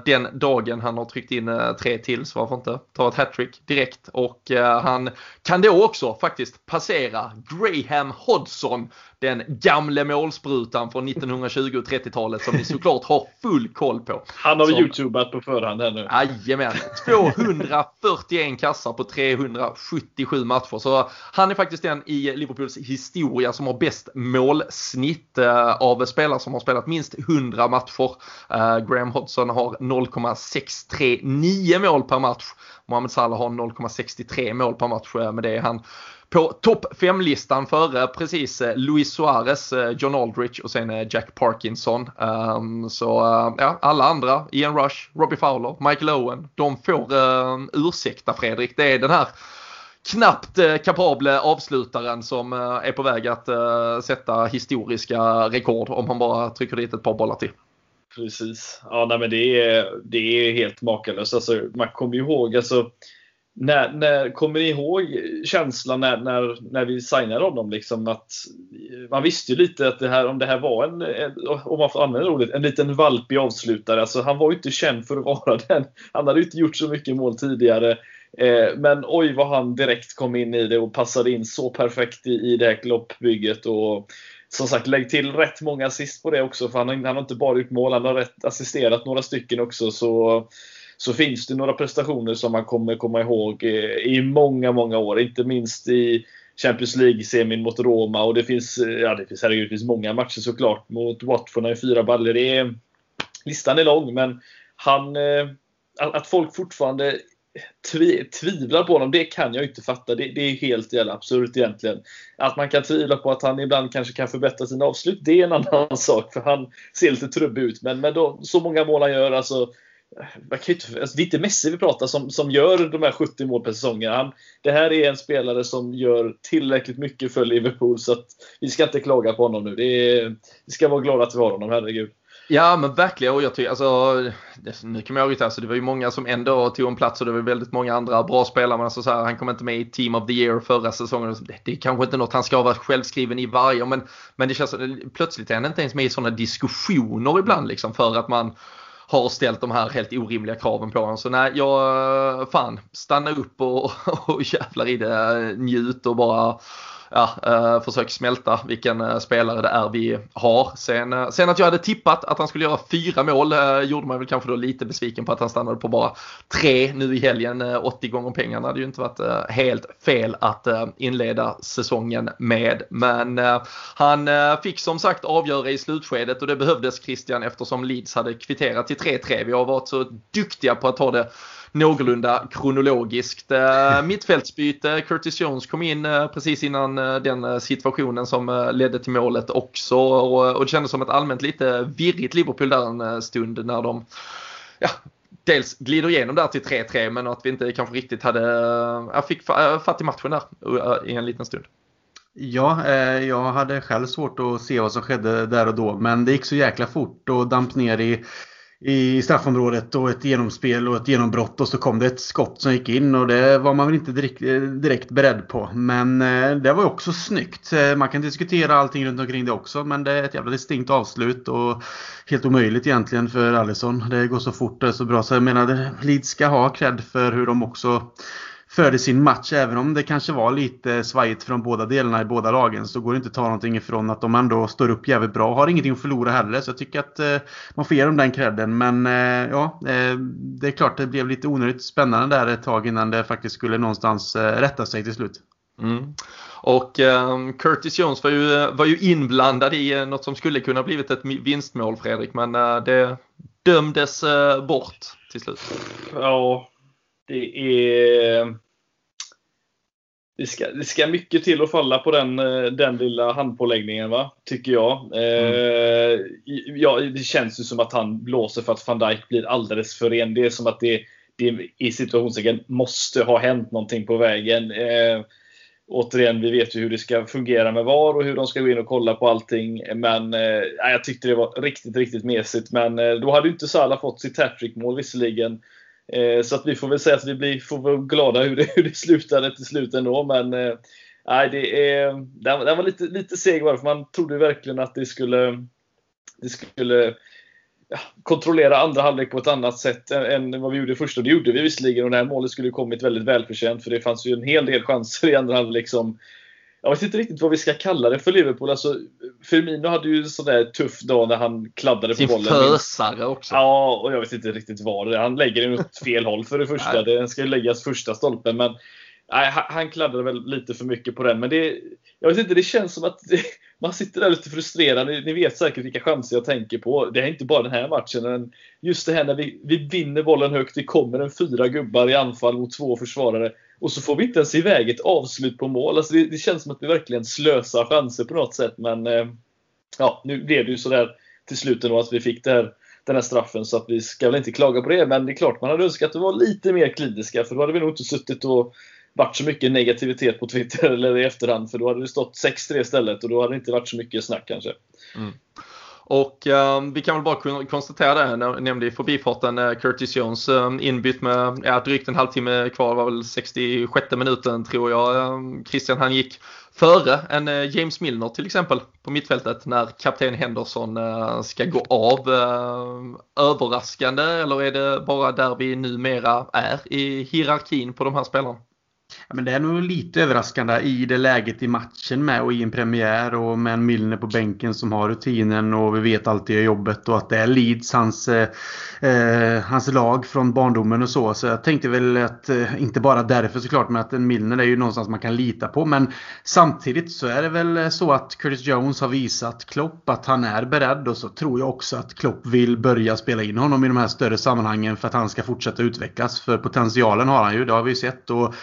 den dagen han har tryckt in tre till så varför inte ta ett hattrick direkt och han kan då också faktiskt passera Graham Hodgson den gamle målsprutan från 1920 och 30-talet som ni såklart har full koll på. Han har som, youtubat på förhand här nu. Jajamän. 241 kassar på 377 matcher. Så han är faktiskt den i Liverpools historia som har bäst målsnitt eh, av spelare som har spelat minst 100 matcher. Eh, Graham Hodgson har 0,639 mål per match. Mohamed Salah har 0,63 mål per match. Eh, med det är han på topp 5-listan före precis eh, Luis Suarez, eh, John Aldrich och sen eh, Jack Parkinson. Um, så ja, alla andra, Ian Rush, Robbie Fowler, Michael Owen, de får uh, ursäkta Fredrik. Det är den här knappt kapable avslutaren som är på väg att sätta historiska rekord om han bara trycker dit ett par bollar till. Precis. Ja, nej, men det är, det är helt makalöst. Alltså, man kommer ju ihåg, alltså, när, när, kommer ni ihåg känslan när, när, när vi signade honom? Liksom att man visste ju lite att det här, om det här var en, om man får använda ordet, en liten valpig avslutare. Alltså, han var ju inte känd för att vara den. Han hade ju inte gjort så mycket mål tidigare. Eh, men oj vad han direkt kom in i det och passade in så perfekt i, i det här kloppbygget. Och, som sagt, lägg till rätt många assist på det också. För han, han har inte bara gjort mål, han har rätt assisterat några stycken också. Så så finns det några prestationer som man kommer komma ihåg eh, i många, många år. Inte minst i Champions League-semin mot Roma och det finns, eh, ja det finns, herregud, det finns många matcher såklart. Mot Watford när fyra baller. Det är, listan är lång men han, eh, att folk fortfarande tvi, tvivlar på honom, det kan jag inte fatta. Det, det är helt jävla absurt egentligen. Att man kan tvivla på att han ibland kanske kan förbättra sina avslut, det är en annan sak. För han ser lite trubbig ut. Men med de, så många mål han gör, alltså inte, alltså det är inte Messi vi pratar som, som gör de här 70 mål per säsong. Han, det här är en spelare som gör tillräckligt mycket för Liverpool så att vi ska inte klaga på honom nu. Det är, vi ska vara glada att vi har honom, herregud. Ja men verkligen och jag tycker alltså Nu kommer jag ihåg alltså, det var ju många som ändå tog en plats och det var väldigt många andra bra spelare men alltså så här, han kom inte med i Team of the Year förra säsongen. Alltså, det, det är kanske inte något han ska vara självskriven i varje men, men det känns plötsligt är han inte ens med i sådana diskussioner ibland liksom för att man har ställt de här helt orimliga kraven på honom. Så nej, jag fan stanna upp och, och jävlar i det, njut och bara ja, eh, försöker smälta vilken eh, spelare det är vi har. Sen, eh, sen att jag hade tippat att han skulle göra fyra mål eh, gjorde mig väl kanske då lite besviken på att han stannade på bara tre nu i helgen. Eh, 80 gånger pengarna hade ju inte varit eh, helt fel att eh, inleda säsongen med. Men eh, han eh, fick som sagt avgöra i slutskedet och det behövdes Christian eftersom Leeds hade kvitterat till 3-3. Vi har varit så duktiga på att ta det någorlunda kronologiskt. Eh, mittfältsbyte, Curtis Jones kom in eh, precis innan eh, den situationen som ledde till målet också och det kändes som ett allmänt lite virrigt Liverpool där en stund när de ja, dels glider igenom där till 3-3 men att vi inte kanske riktigt hade, jag fick fatt i matchen där i en liten stund. Ja, jag hade själv svårt att se vad som skedde där och då men det gick så jäkla fort och damp ner i i straffområdet och ett genomspel och ett genombrott och så kom det ett skott som gick in och det var man väl inte direkt, eh, direkt beredd på. Men eh, det var ju också snyggt. Eh, man kan diskutera allting runt omkring det också men det är ett jävla distinkt avslut och helt omöjligt egentligen för Alisson. Det går så fort och så bra så jag menar Leeds ska ha cred för hur de också förde sin match. Även om det kanske var lite svajigt från båda delarna i båda lagen så går det inte att ta någonting ifrån att de ändå står upp jävligt bra. Har ingenting att förlora heller så jag tycker att eh, man får ge dem den credden. Men eh, ja, eh, det är klart det blev lite onödigt spännande där ett tag innan det faktiskt skulle någonstans rätta sig till slut. Mm. Och um, Curtis Jones var ju, var ju inblandad i något som skulle kunna blivit ett vinstmål Fredrik men uh, det dömdes uh, bort till slut. Ja, det är... Det ska, det ska mycket till att falla på den, eh, den lilla handpåläggningen, va? tycker jag. Mm. Eh, ja, det känns ju som att han blåser för att van Dijk blir alldeles för ren. Det är som att det, det i situationstecken måste ha hänt någonting på vägen. Eh, återigen, vi vet ju hur det ska fungera med VAR och hur de ska gå in och kolla på allting. Men eh, jag tyckte det var riktigt, riktigt mesigt. Men eh, då hade ju inte Salah fått sitt hattrickmål visserligen. Eh, så att vi får väl säga att vi blir, får vara glada hur det, hur det slutade till slut ändå. Men eh, nej, det är, det var lite, lite seg bara, för man trodde verkligen att det skulle, det skulle ja, kontrollera andra halvlek på ett annat sätt än vad vi gjorde i första. Det gjorde vi visserligen och det här målet skulle kommit väldigt välförtjänt för det fanns ju en hel del chanser i andra halvlek som jag vet inte riktigt vad vi ska kalla det för Liverpool. Alltså, Firmino hade ju en sån där tuff dag när han kladdade på bollen. Fösare också. Ja, och jag vet inte riktigt vad det är. Han lägger den åt fel håll för det första. Den ska ju läggas första stolpen. Men nej, han kladdade väl lite för mycket på den. Men det, jag vet inte, det känns som att det, man sitter där lite frustrerad. Ni, ni, vet säkert vilka chanser jag tänker på. Det är inte bara den här matchen. Men just det här när vi, vi vinner bollen högt. Det kommer en fyra gubbar i anfall mot två försvarare. Och så får vi inte ens iväg ett avslut på mål. Alltså det, det känns som att vi verkligen slösar chanser på något sätt. Men eh, ja, nu blev det ju sådär till slut ändå att vi fick det här, den här straffen. Så att vi ska väl inte klaga på det. Men det är klart man hade önskat att vi var lite mer kliniska. För då hade vi nog inte suttit och varit så mycket negativitet på Twitter eller i efterhand. För då hade det stått 6-3 istället och då hade det inte varit så mycket snack kanske. Mm. Och eh, vi kan väl bara konstatera det, jag nämnde i förbifarten eh, Curtis Jones eh, inbytt med ja, drygt en halvtimme kvar, var väl 66 minuten tror jag. Eh, Christian han gick före en eh, James Milner till exempel på mittfältet när kapten Henderson eh, ska gå av. Ehm, överraskande eller är det bara där vi numera är i hierarkin på de här spelarna? Men det är nog lite överraskande i det läget i matchen med och i en premiär och med en Milner på bänken som har rutinen och vi vet alltid gör jobbet och att det är Leeds, hans, eh, eh, hans lag från barndomen och så. Så jag tänkte väl att, eh, inte bara därför såklart, men att en Milner är ju någonstans man kan lita på. Men samtidigt så är det väl så att Curtis Jones har visat Klopp att han är beredd och så tror jag också att Klopp vill börja spela in honom i de här större sammanhangen för att han ska fortsätta utvecklas. För potentialen har han ju, det har vi ju sett. Och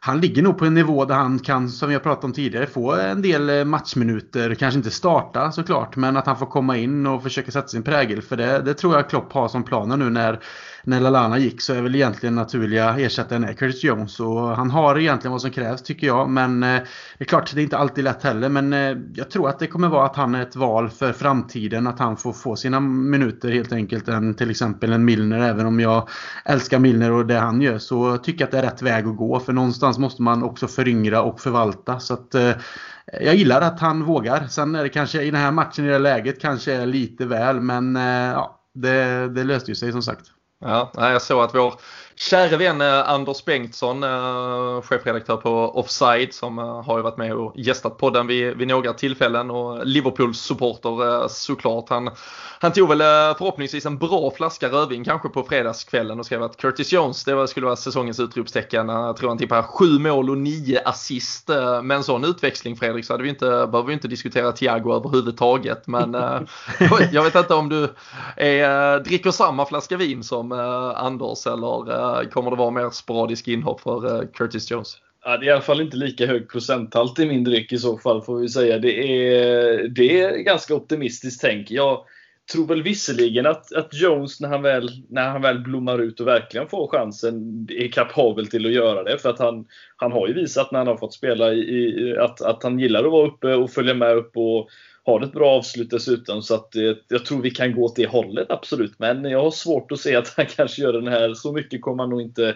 han ligger nog på en nivå där han kan, som vi har pratat om tidigare, få en del eh, matchminuter. Kanske inte starta såklart, men att han får komma in och försöka sätta sin prägel. För det, det tror jag Klopp har som planer nu när när Lalana gick så är väl egentligen naturliga ersättaren Curtis Jones. Och han har egentligen vad som krävs tycker jag. Men eh, det är klart, det är inte alltid lätt heller. Men eh, jag tror att det kommer vara att han är ett val för framtiden. Att han får få sina minuter helt enkelt än till exempel en Milner. Även om jag älskar Milner och det han gör så tycker jag att det är rätt väg att gå. För någonstans måste man också föryngra och förvalta. Så att eh, jag gillar att han vågar. Sen är det kanske i den här matchen, i det här läget, kanske är lite väl. Men ja, det, det löste ju sig som sagt. Ja, jag såg att vår käre vän eh, Anders Bengtsson, eh, chefredaktör på Offside som eh, har ju varit med och gästat podden vid, vid några tillfällen och Liverpools supporter såklart. Han, han tog väl förhoppningsvis en bra flaska rödvin kanske på fredagskvällen och skrev att Curtis Jones det skulle vara säsongens utropstecken. Jag tror han tippar sju mål och nio assist. Med en sån utväxling Fredrik så hade vi inte, behöver vi inte diskutera Thiago överhuvudtaget. Men jag vet inte om du är, dricker samma flaska vin som Anders eller Eh, kommer det vara mer sporadisk inhopp för eh, Curtis Jones? Ja, det är i alla fall inte lika hög procenthalt i min dryck i så fall får vi säga. Det är, det är ganska optimistiskt tänk. Jag tror väl visserligen att, att Jones när han, väl, när han väl blommar ut och verkligen får chansen är kapabel till att göra det. För att han, han har ju visat när han har fått spela i, i att, att han gillar att vara uppe och följa med upp och har ett bra avslut dessutom. Så att, jag tror vi kan gå åt det hållet, absolut. Men jag har svårt att se att han kanske gör den här. Så mycket kommer han nog inte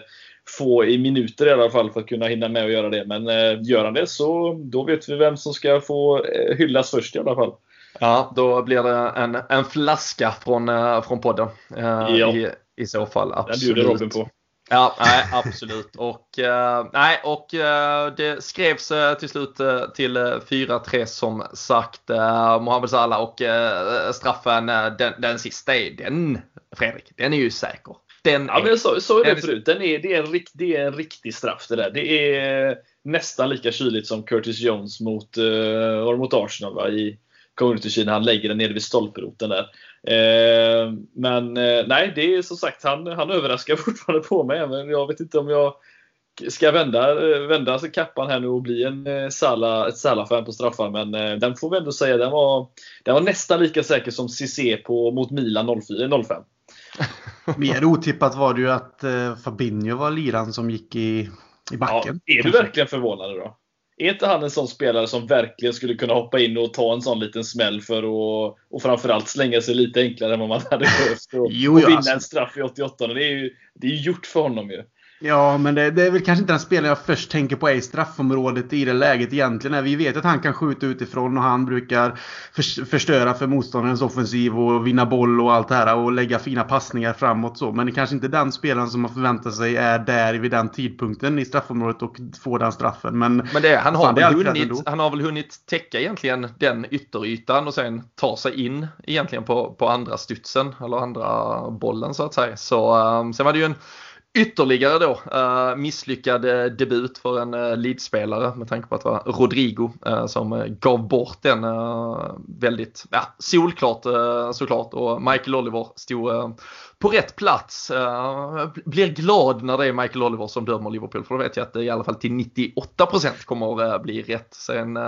få i minuter i alla fall för att kunna hinna med att göra det. Men eh, gör han det så då vet vi vem som ska få eh, hyllas först i alla fall. Ja, då blir det en, en flaska från, eh, från podden. Ja. i, I så fall, absolut. Den bjuder Robin på. Ja, nej, absolut. Och, eh, nej, och eh, det skrevs eh, till slut till 4-3 som sagt. Mohamed Salah och straffen, den, den sista, den Fredrik, den är ju säker. Den ja, är, men jag sa, sa det förut. Den är, det, är en, det är en riktig straff det där. Det är nästan lika kyligt som Curtis Jones mot, uh, mot Arsenal va, i Community när han lägger den nere vid stolperoten där. Eh, men eh, nej, det är som sagt, han, han överraskar fortfarande på mig. Men jag vet inte om jag ska vända, eh, vända kappan här nu och bli en eh, Sala, ett Salah-fan på straffar. Men eh, den får vi ändå säga, den var, den var nästan lika säker som Cissé på, mot Milan 04, 05. Mer otippat var det ju att eh, Fabinho var liran som gick i, i backen. Ja, är du verkligen förvånad då? Är inte han en sån spelare som verkligen skulle kunna hoppa in och ta en sån liten smäll för att och framförallt slänga sig lite enklare än vad man hade behövt och, jo, och vinna alltså. en straff i 88? Det är ju det är gjort för honom ju. Ja, men det, det, är väl kanske inte den spelaren jag först tänker på i straffområdet i det läget egentligen. Vi vet att han kan skjuta utifrån och han brukar förstöra för motståndarens offensiv och vinna boll och allt det här och lägga fina passningar framåt så. Men det är kanske inte den spelaren som man förväntar sig är där vid den tidpunkten i straffområdet och får den straffen. Men, men det, han, har fan, väl hunnit, han har väl hunnit täcka egentligen den ytterytan och sen ta sig in egentligen på, på andra studsen eller andra bollen så att säga. Så um, sen var det ju en Ytterligare då uh, misslyckad eh, debut för en uh, med tanke på att det var Rodrigo uh, som gav bort den väldigt ja, solklart såklart och Michael Oliver stod på rätt plats. blir glad när det är Michael Oliver som dömer Liverpool för då vet jag att det i alla fall till 98% kommer att bli rätt. Sen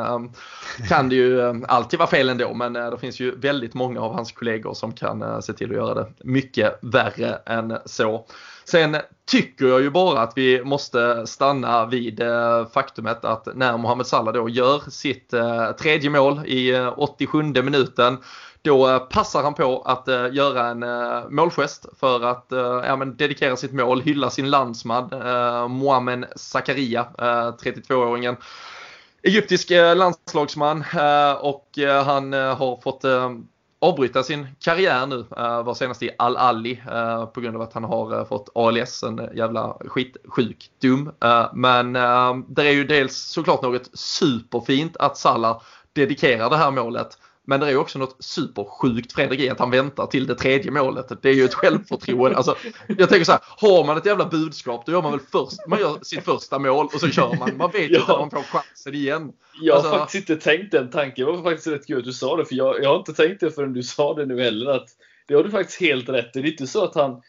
kan det ju alltid vara fel ändå men det finns ju väldigt många av hans kollegor som kan se till att göra det mycket värre än så. Sen tycker jag ju bara att vi måste stanna vid eh, faktumet att när Mohamed Salah då gör sitt eh, tredje mål i eh, 87 minuten då passar han på att göra en målgest för att ja, men dedikera sitt mål, hylla sin landsman Mohamed Zakaria, 32-åringen. Egyptisk landslagsman och han har fått avbryta sin karriär nu. Uh, var senast i Al-Ali uh, eh, på grund av att han har uh, fått ALS, en jävla skitsjukdom. Uh, men uh, det är ju dels såklart något superfint att Salah dedikerar det här målet. Men det är också något supersjukt Fredrik i att han väntar till det tredje målet. Det är ju ett självförtroende. Alltså, jag tänker så här, har man ett jävla budskap då gör man väl först, man gör sitt första mål och så kör man. Man vet ju ja. om man får chansen igen. Jag har alltså, faktiskt inte tänkt den tanken. Det var faktiskt rätt kul att du sa det. För jag, jag har inte tänkt det förrän du sa det nu heller. Att det har du faktiskt helt rätt i. Det är inte så att han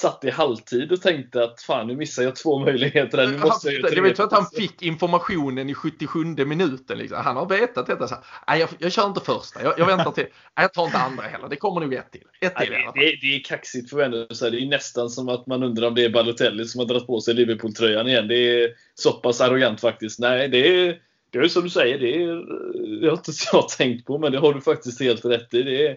satt i halvtid och tänkte att fan nu missar jag två möjligheter här. Nu måste jag göra Det var så att han fick informationen i 77 minuten. Liksom. Han har vetat detta. Så här, jag, jag kör inte första. Jag, jag väntar till. Nej, jag tar inte andra heller. Det kommer nog ett till. Ett till Nej, det, det, det, är kaxigt för här, Det är nästan som att man undrar om det är Balotelli som har dragit på sig Liverpool-tröjan igen. Det är så pass arrogant faktiskt. Nej, det är, det är som du säger. Det, är, det har inte jag tänkt på, men det har du faktiskt helt rätt i. Det är,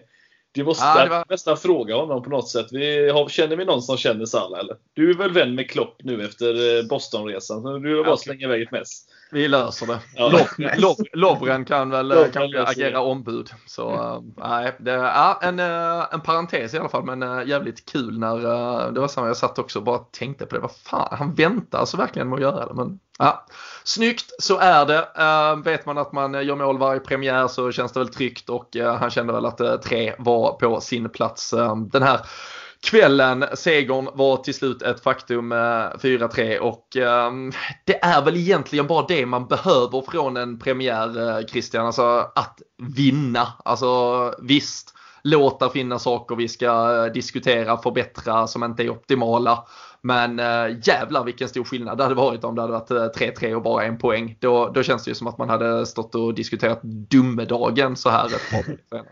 det måste ja, var... nästan fråga honom på något sätt. Vi, har, känner vi någon som känner Salah eller? Du är väl vän med Klopp nu efter eh, Bostonresan? Så du har bara okay. slänga iväg ett mess. Vi löser det. Ja. Lov, Lovren kan väl Lovren kanske agera ombud. Så nej, det är en, en parentes i alla fall men jävligt kul när det var samma jag satt också och bara tänkte på det. Vad fan, han väntar alltså verkligen med att göra det men ja. Snyggt, så är det. Uh, vet man att man gör mål varje premiär så känns det väl tryggt och uh, han kände väl att tre var på sin plats den här kvällen. Segern var till slut ett faktum, eh, 4-3 och ehm, det är väl egentligen bara det man behöver från en premiär eh, Christian, alltså att vinna. Alltså visst, låta finnas saker vi ska eh, diskutera, förbättra som inte är optimala. Men äh, jävlar vilken stor skillnad det hade varit om det hade varit 3-3 och bara en poäng. Då, då känns det ju som att man hade stått och diskuterat domedagen så här ett par senare.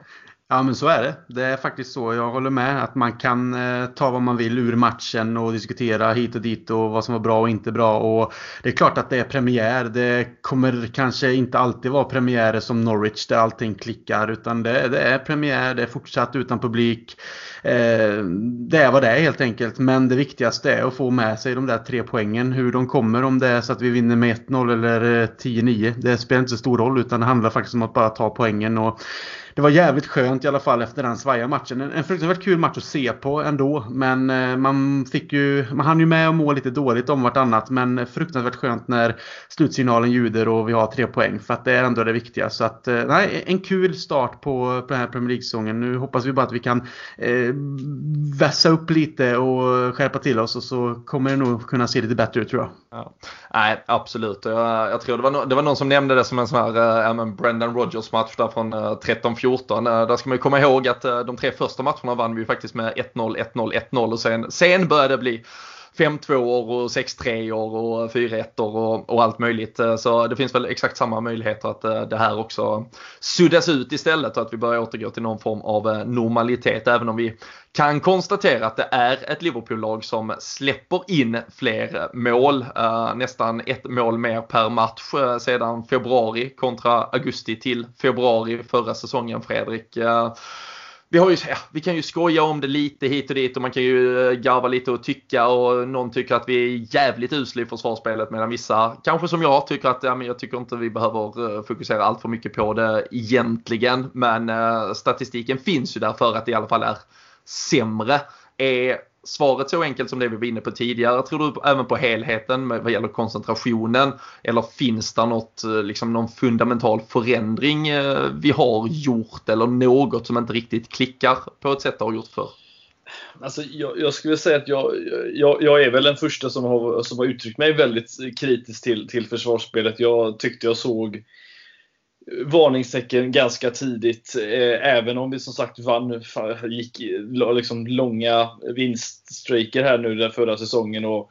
Ja men så är det. Det är faktiskt så. Jag håller med att man kan eh, ta vad man vill ur matchen och diskutera hit och dit och vad som var bra och inte bra. Och Det är klart att det är premiär. Det kommer kanske inte alltid vara premiärer som Norwich där allting klickar. Utan det, det är premiär, det är fortsatt utan publik. Eh, det är vad det är helt enkelt. Men det viktigaste är att få med sig de där tre poängen. Hur de kommer, om det är så att vi vinner med 1-0 eller eh, 10-9. Det spelar inte så stor roll utan det handlar faktiskt om att bara ta poängen. Och det var jävligt skönt i alla fall efter den svaja matchen. En, en fruktansvärt kul match att se på ändå. Men eh, man fick ju, man hann ju med att må lite dåligt om vartannat. Men fruktansvärt skönt när slutsignalen ljuder och vi har tre poäng. För att det är ändå det viktiga. Så att, eh, nej, en kul start på, på den här Premier League-säsongen. Nu hoppas vi bara att vi kan eh, vässa upp lite och skärpa till oss. Och så kommer det nog kunna se lite bättre ut tror jag. Ja. Nej, absolut. Jag, jag tror det var, no det var någon som nämnde det som en sån här äh, Brendan Rogers match där från äh, 13-14. Äh, där ska man ju komma ihåg att äh, de tre första matcherna vann vi faktiskt med 1-0, 1-0, 1-0 och sen, sen började det bli 5-2 och 6-3 och 4-1 och, och allt möjligt. Eh, så det finns väl exakt samma möjligheter att eh, det här också suddas ut istället och att vi börjar återgå till någon form av eh, normalitet. Även om vi kan konstatera att det är ett Liverpool-lag som släpper in fler mål. Nästan ett mål mer per match sedan februari kontra augusti till februari förra säsongen Fredrik vi, har ju, ja, vi kan ju skoja om det lite hit och dit och man kan ju eh, garva lite och tycka och någon tycker att vi är jävligt usla i försvarsspelet medan vissa, kanske som jag, tycker att ja, men jag tycker inte vi behöver eh, fokusera allt för mycket på det egentligen. Men eh, statistiken finns ju där för att det i alla fall är sämre. Är svaret så enkelt som det vi var inne på tidigare? Tror du även på helheten vad gäller koncentrationen? Eller finns det något, eh, liksom någon fundamental förändring eh, vi har gjort eller något som inte riktigt klickar på ett sätt det har gjort förr? Alltså, jag, jag, skulle säga att jag, jag, jag, är väl den första som har, som har uttryckt mig väldigt kritiskt till, till försvarsspelet. Jag tyckte jag såg varningstecken ganska tidigt. Eh, även om vi som sagt vann, gick liksom långa vinststrejker här nu den förra säsongen och,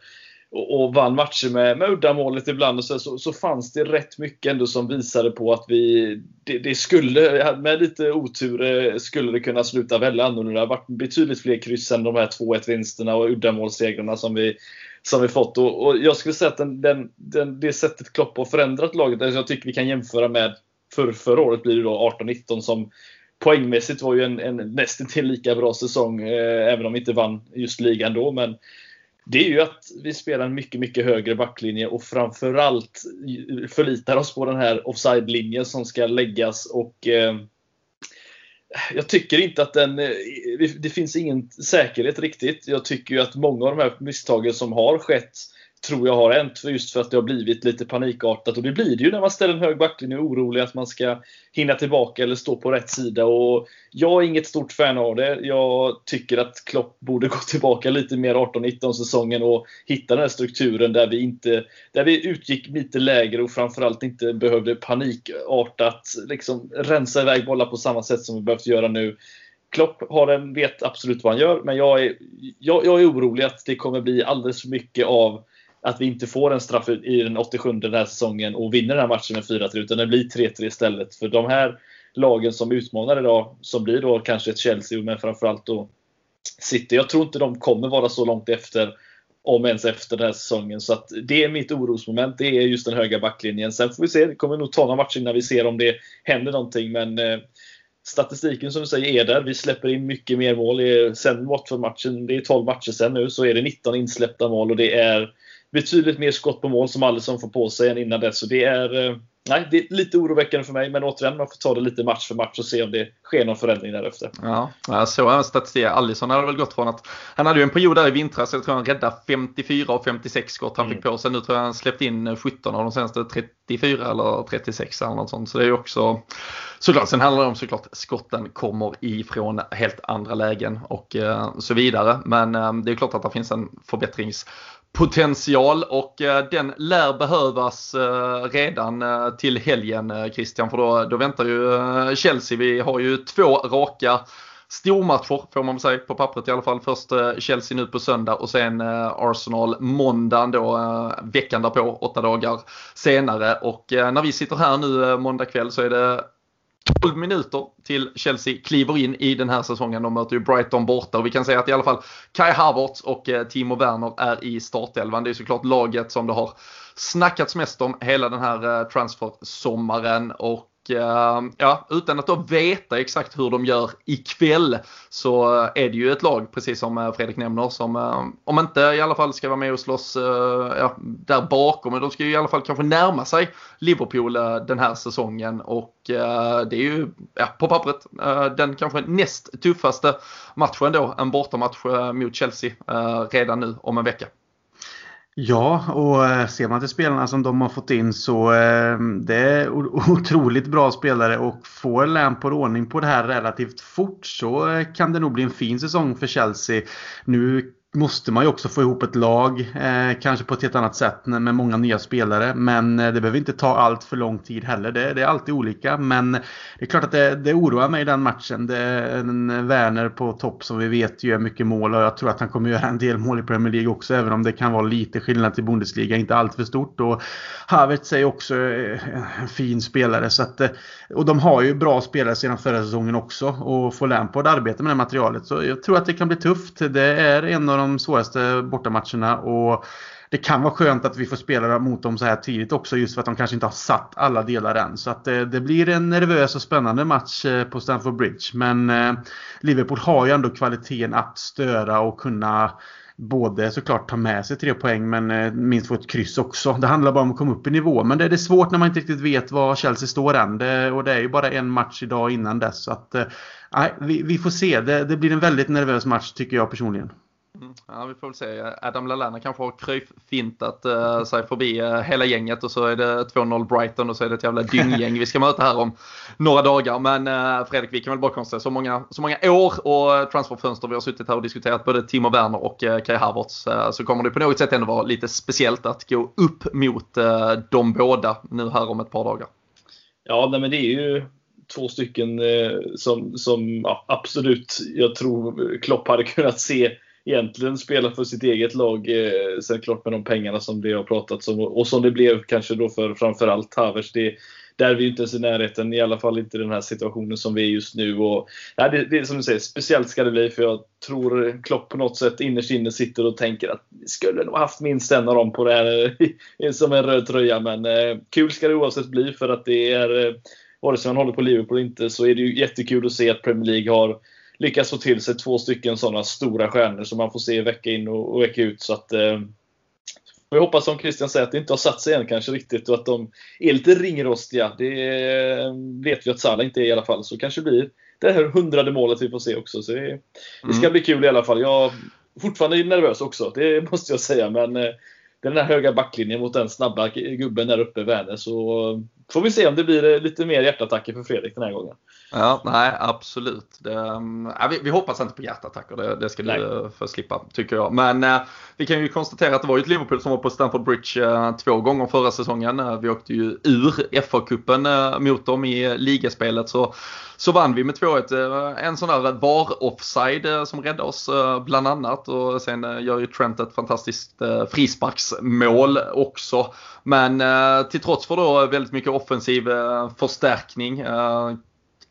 och, och vann matcher med, med uddamålet ibland och så, så, så, fanns det rätt mycket ändå som visade på att vi det, det skulle, med lite otur eh, skulle det kunna sluta väldigt annorlunda. Det har varit betydligt fler kryss än de här 2-1 vinsterna och uddamålssegrarna som vi som vi fått. Och, och jag skulle säga att den, den, den, det sättet Klopp har förändrat laget, alltså jag tycker vi kan jämföra med för, förra året blir det då 18-19 som poängmässigt var ju en, en nästan till lika bra säsong, eh, även om vi inte vann just ligan då. Men det är ju att vi spelar en mycket, mycket högre backlinje och framförallt förlitar oss på den här offside-linjen som ska läggas och eh, jag tycker inte att den... Eh, det finns ingen säkerhet riktigt. Jag tycker ju att många av de här misstagen som har skett tror jag har hänt just för att det har blivit lite panikartat. Och det blir det ju när man ställer en hög backlinje och är orolig att man ska hinna tillbaka eller stå på rätt sida. Och jag är inget stort fan av det. Jag tycker att Klopp borde gå tillbaka lite mer 18-19 säsongen och hitta den här strukturen där vi, inte, där vi utgick lite lägre och framförallt inte behövde panikartat liksom, rensa iväg bollar på samma sätt som vi behövt göra nu. Klopp har en, vet absolut vad han gör, men jag är, jag, jag är orolig att det kommer bli alldeles för mycket av att vi inte får en straff i den 87 den här säsongen och vinner den här matchen med 4-3 utan det blir 3-3 istället. För de här lagen som utmanar idag, som blir då kanske ett Chelsea men framförallt då City. Jag tror inte de kommer vara så långt efter om ens efter den här säsongen. Så att det är mitt orosmoment. Det är just den höga backlinjen. Sen får vi se. Det kommer nog ta några matcher innan vi ser om det händer någonting. Men eh, statistiken som du säger är där. Vi släpper in mycket mer mål. Sen Watford-matchen, det är 12 matcher sen nu, så är det 19 insläppta mål och det är betydligt mer skott på mål som Alisson får på sig än innan dess. Så det är, eh, nej, det är lite oroväckande för mig, men återigen, man får ta det lite match för match och se om det sker någon förändring därefter. Ja, jag såg statistik. Alisson hade väl gått från att han hade ju en period där i vintras, jag tror han räddade 54 och 56 skott han mm. fick på sig. Nu tror jag han släppt in 17 av de senaste 34 eller 36 eller något sånt. Så det är ju också såklart. Sen handlar det om såklart skotten kommer ifrån helt andra lägen och eh, så vidare. Men eh, det är klart att det finns en förbättrings potential och eh, den lär behövas eh, redan eh, till helgen Christian för då, då väntar ju Chelsea. Vi har ju två raka stormatcher får man väl säga på pappret i alla fall. Först Chelsea nu på söndag och sen Arsenal måndagen då veckan därpå, åtta dagar senare. Och när vi sitter här nu måndag kväll så är det 12 minuter till Chelsea kliver in i den här säsongen. De möter ju Brighton borta och vi kan säga att i alla fall Kai Havertz och eh, Timo Werner är i startelvan. Det är såklart laget som det har snackats mest om hela den här eh, transfersommaren och Ehm, ja, utan att då veta exakt hur de gör ikväll så eh, är det ju ett lag, precis som eh, Fredrik nämner, som eh, om inte i alla fall ska vara med och slåss ja, där bakom, men de ska ju i alla fall kanske närma sig Liverpool den här säsongen och det är ju ja, på pappret den kanske näst tuffaste matchen då, en bortamatch mot Chelsea redan nu om en vecka. Ja, och eh, ser man till spelarna som de har fått in så eh, det är otroligt bra spelare och får Lampard ordning på det här relativt fort så eh, kan det nog bli en fin säsong för Chelsea. Nu måste man ju också få ihop ett lag, eh, kanske på ett helt annat sätt med många nya spelare. Men eh, det behöver inte ta allt för lång tid heller. Det, det är alltid olika. Men det är klart att det, det oroar mig i den matchen. Det är en Werner på topp som vi vet gör mycket mål och jag tror att han kommer göra en del mål i Premier League också. Även om det kan vara lite skillnad till Bundesliga, inte allt för stort. Och Havertz är också eh, en fin spelare. Så att, eh, och de har ju bra spelare sedan förra säsongen också. Och får Lampard arbeta med det materialet. Så jag tror att det kan bli tufft. Det är en av de de svåraste bortamatcherna. Och det kan vara skönt att vi får spela mot dem så här tidigt också just för att de kanske inte har satt alla delar än. Så att det, det blir en nervös och spännande match eh, på Stamford Bridge. Men eh, Liverpool har ju ändå kvaliteten att störa och kunna både såklart ta med sig tre poäng men eh, minst få ett kryss också. Det handlar bara om att komma upp i nivå. Men det, är svårt när man inte riktigt vet var Chelsea står än. Det, och det är ju bara en match idag innan dess. Så att, nej, vi, vi får se. Det, det blir en väldigt nervös match tycker jag personligen. Mm. Ja, vi får väl se. Adam Lallana kanske har kryffintat uh, eh, sig förbi uh, hela gänget och så är det 2-0 Brighton och så är det ett jävla dynggäng vi ska möta här om några dagar. Men uh, Fredrik, vi kan väl bara konstatera så många, så många år och transferfönster vi har suttit här och diskuterat både Timo Werner och uh, Kai Havertz så kommer det på något sätt ändå vara lite speciellt att gå upp mot de båda nu här om ett par dagar. Ja, nej, men det är ju två stycken som, som ja, absolut jag tror Klopp hade kunnat se egentligen spela för sitt eget lag. Eh, sen klart med de pengarna som det har pratats om och som det blev kanske då för framförallt Havers. Det, där är vi inte ens i närheten, i alla fall inte i den här situationen som vi är just nu. Och, ja, det, det är som du säger, speciellt ska det bli för jag tror Klopp på något sätt innerst inne sitter och tänker att vi skulle nog haft minst en av dem på det här eh, som en röd tröja. Men eh, kul ska det oavsett bli för att det är, eh, vare sig man håller på Liverpool eller inte, så är det ju jättekul att se att Premier League har lyckas få till sig två stycken sådana stora stjärnor som man får se vecka in och, och vecka ut. Så att, eh, jag hoppas som Christian säger att det inte har satt sig än kanske riktigt och att de är lite ringrostiga. Det vet vi att Salah inte är i alla fall. Så kanske det blir det här hundrade målet vi får se också. Så det, det ska Mm. bli kul i alla fall. Jag är fortfarande nervös också, det måste jag säga. Men eh, den här höga backlinjen mot den snabba gubben där uppe, Werner, så eh, får vi se om det blir eh, lite mer hjärtattacker för Fredrik den här gången. Ja, nej absolut. Det, um, ja, vi, vi hoppas inte på hjärtattacker, det, det ska Nej. du uh, få slippa tycker jag. Men uh, vi kan ju konstatera att det var ju ett Liverpool som var på Stamford Bridge uh, två gånger förra säsongen. Uh, vi åkte ju ur FA-cupen uh, mot dem i ligaspelet så, så vann vi med 2-1. Uh, en sån där VAR-offside som räddade oss bland annat och sen gör ju Trent ett fantastiskt frisparksmål också. Men till trots för då väldigt mycket offensiv eh, förstärkning. Eh,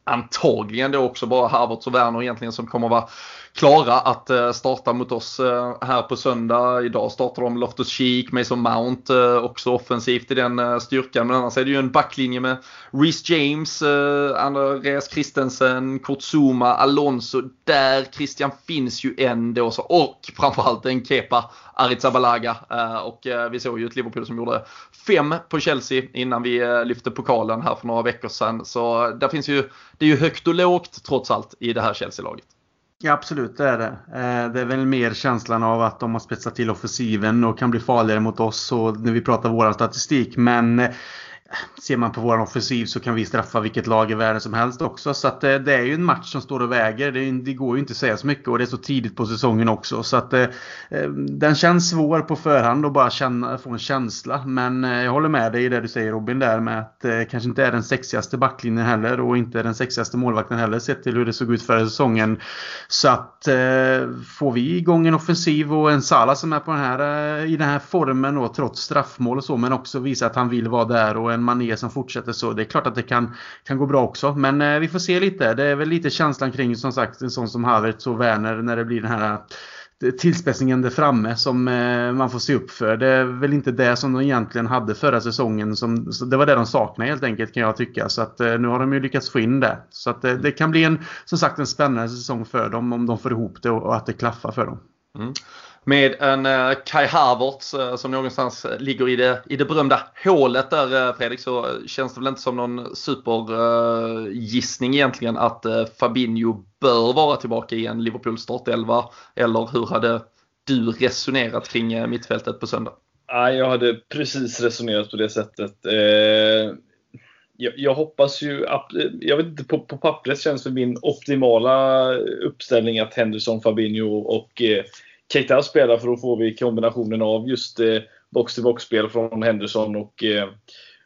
antagligen då också bara Havertz och Werner egentligen som kommer vara klara att eh, starta mot oss eh, här på söndag. Idag startar de Loftus Cheek, Mason Mount eh, också offensivt i den styrkan. Men annars är det ju en backlinje med Reece James, Andreas Christensen, Kurt Zuma, Alonso. Där Christian finns ju ändå så. Och framförallt en Kepa Arrizabalaga. Och vi såg ju ett Liverpool som gjorde fem på Chelsea innan vi lyfte pokalen här för några veckor sedan. Så där finns ju, det är ju högt och lågt trots allt i det här Chelsea-laget. Ja, absolut det är det. Eh, det är väl mer känslan av att de har spetsat till offensiven och kan bli farligare mot oss och när vi pratar vår statistik. Men ser man på vår offensiv så kan vi straffa vilket lag i världen som helst också. Så att eh, det är ju en match som står och väger. Det, är, det går ju inte att säga så mycket och det är så tidigt på säsongen också. Så att eh, eh den känns svår på förhand och bara känna, få en känsla. Men eh, jag håller med dig i det du säger Robin där med att det kanske inte är den sexigaste backlinjen heller och inte den sexigaste målvakten heller sett till hur det såg ut förra säsongen. Så att får vi igång en offensiv och en Salah som är på den här, i den här formen och trots straffmål och så men också visar att han vill vara där och en Mané som fortsätter så. Det är klart att det kan, kan gå bra också. Men eh, vi får se lite. Det är väl lite känslan kring som sagt en sån som Havertz och Werner när det blir den här eh, tillspetsningen där framme som eh, man får se upp för. Det är väl inte det som de egentligen hade förra säsongen. Som, så det var det de saknade helt enkelt kan jag tycka. Så att eh, nu har de ju lyckats få in det. Så att eh, det kan bli en, som sagt en spännande säsong för dem om de får ihop det och, och att det klaffar för dem. Mm. Med en eh, Kai Havertz eh, som någonstans ligger i det, i det berömda hålet där eh, Fredrik så känns det väl inte som någon supergissning egentligen att Fabinho bör vara tillbaka i en Liverpool startelva. Eller hur hade du resonerat kring mittfältet på söndag? Nej, jag hade precis resonerat på det sättet. Jag, jag, hoppas ju, jag vet inte, på, på pappret känns det min optimala uppställning att Henderson, Fabinho och Keita spelar för då får vi kombinationen av just eh, box-till-box-spel från Henderson och, eh,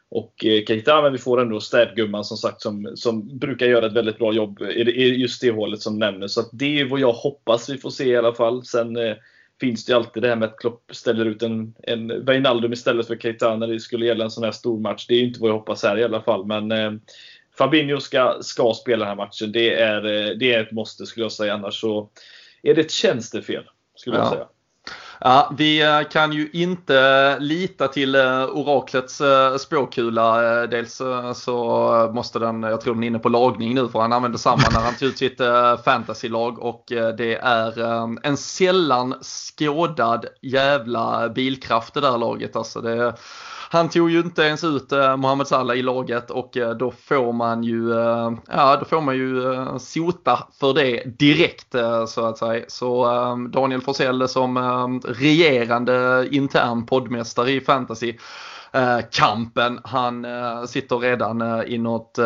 och eh, Keita. Men vi får ändå städgumman som sagt som, som brukar göra ett väldigt bra jobb i, just det hålet som nämndes. Så det är vad jag hoppas vi får se i alla fall. Sen finns det alltid det här med att Klopp ställer ut en, en Wijnaldum istället för Keita när det skulle gälla en sån här stor match. Det är inte vad jag hoppas här i alla fall. Men eh, Fabinho ska, ska spela den här matchen. Det är, det är ett måste skulle jag säga. Annars så är det ett tjänstefel skulle ja. jag säga. Ja, vi eh, kan ju inte lita till eh, oraklets eh, spåkula. Dels så måste den, jag tror den är inne på lagning nu för han använder samma när han tog ut sitt fantasylag och det är en sällan skådad jävla bilkraft det där laget. Alltså det, han tog ju inte ens ut Mohamed Salah i laget och då får man ju, ja då får man ju sota för det direkt så att säga. Så Daniel Forsell som regerande intern poddmästare i fantasy kampen. Han sitter redan i något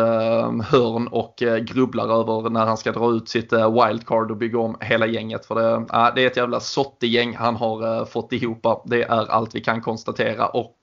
hörn och grubblar över när han ska dra ut sitt wildcard och bygga om hela gänget. För det, det är ett jävla sottegäng han har fått ihop. Det är allt vi kan konstatera. Och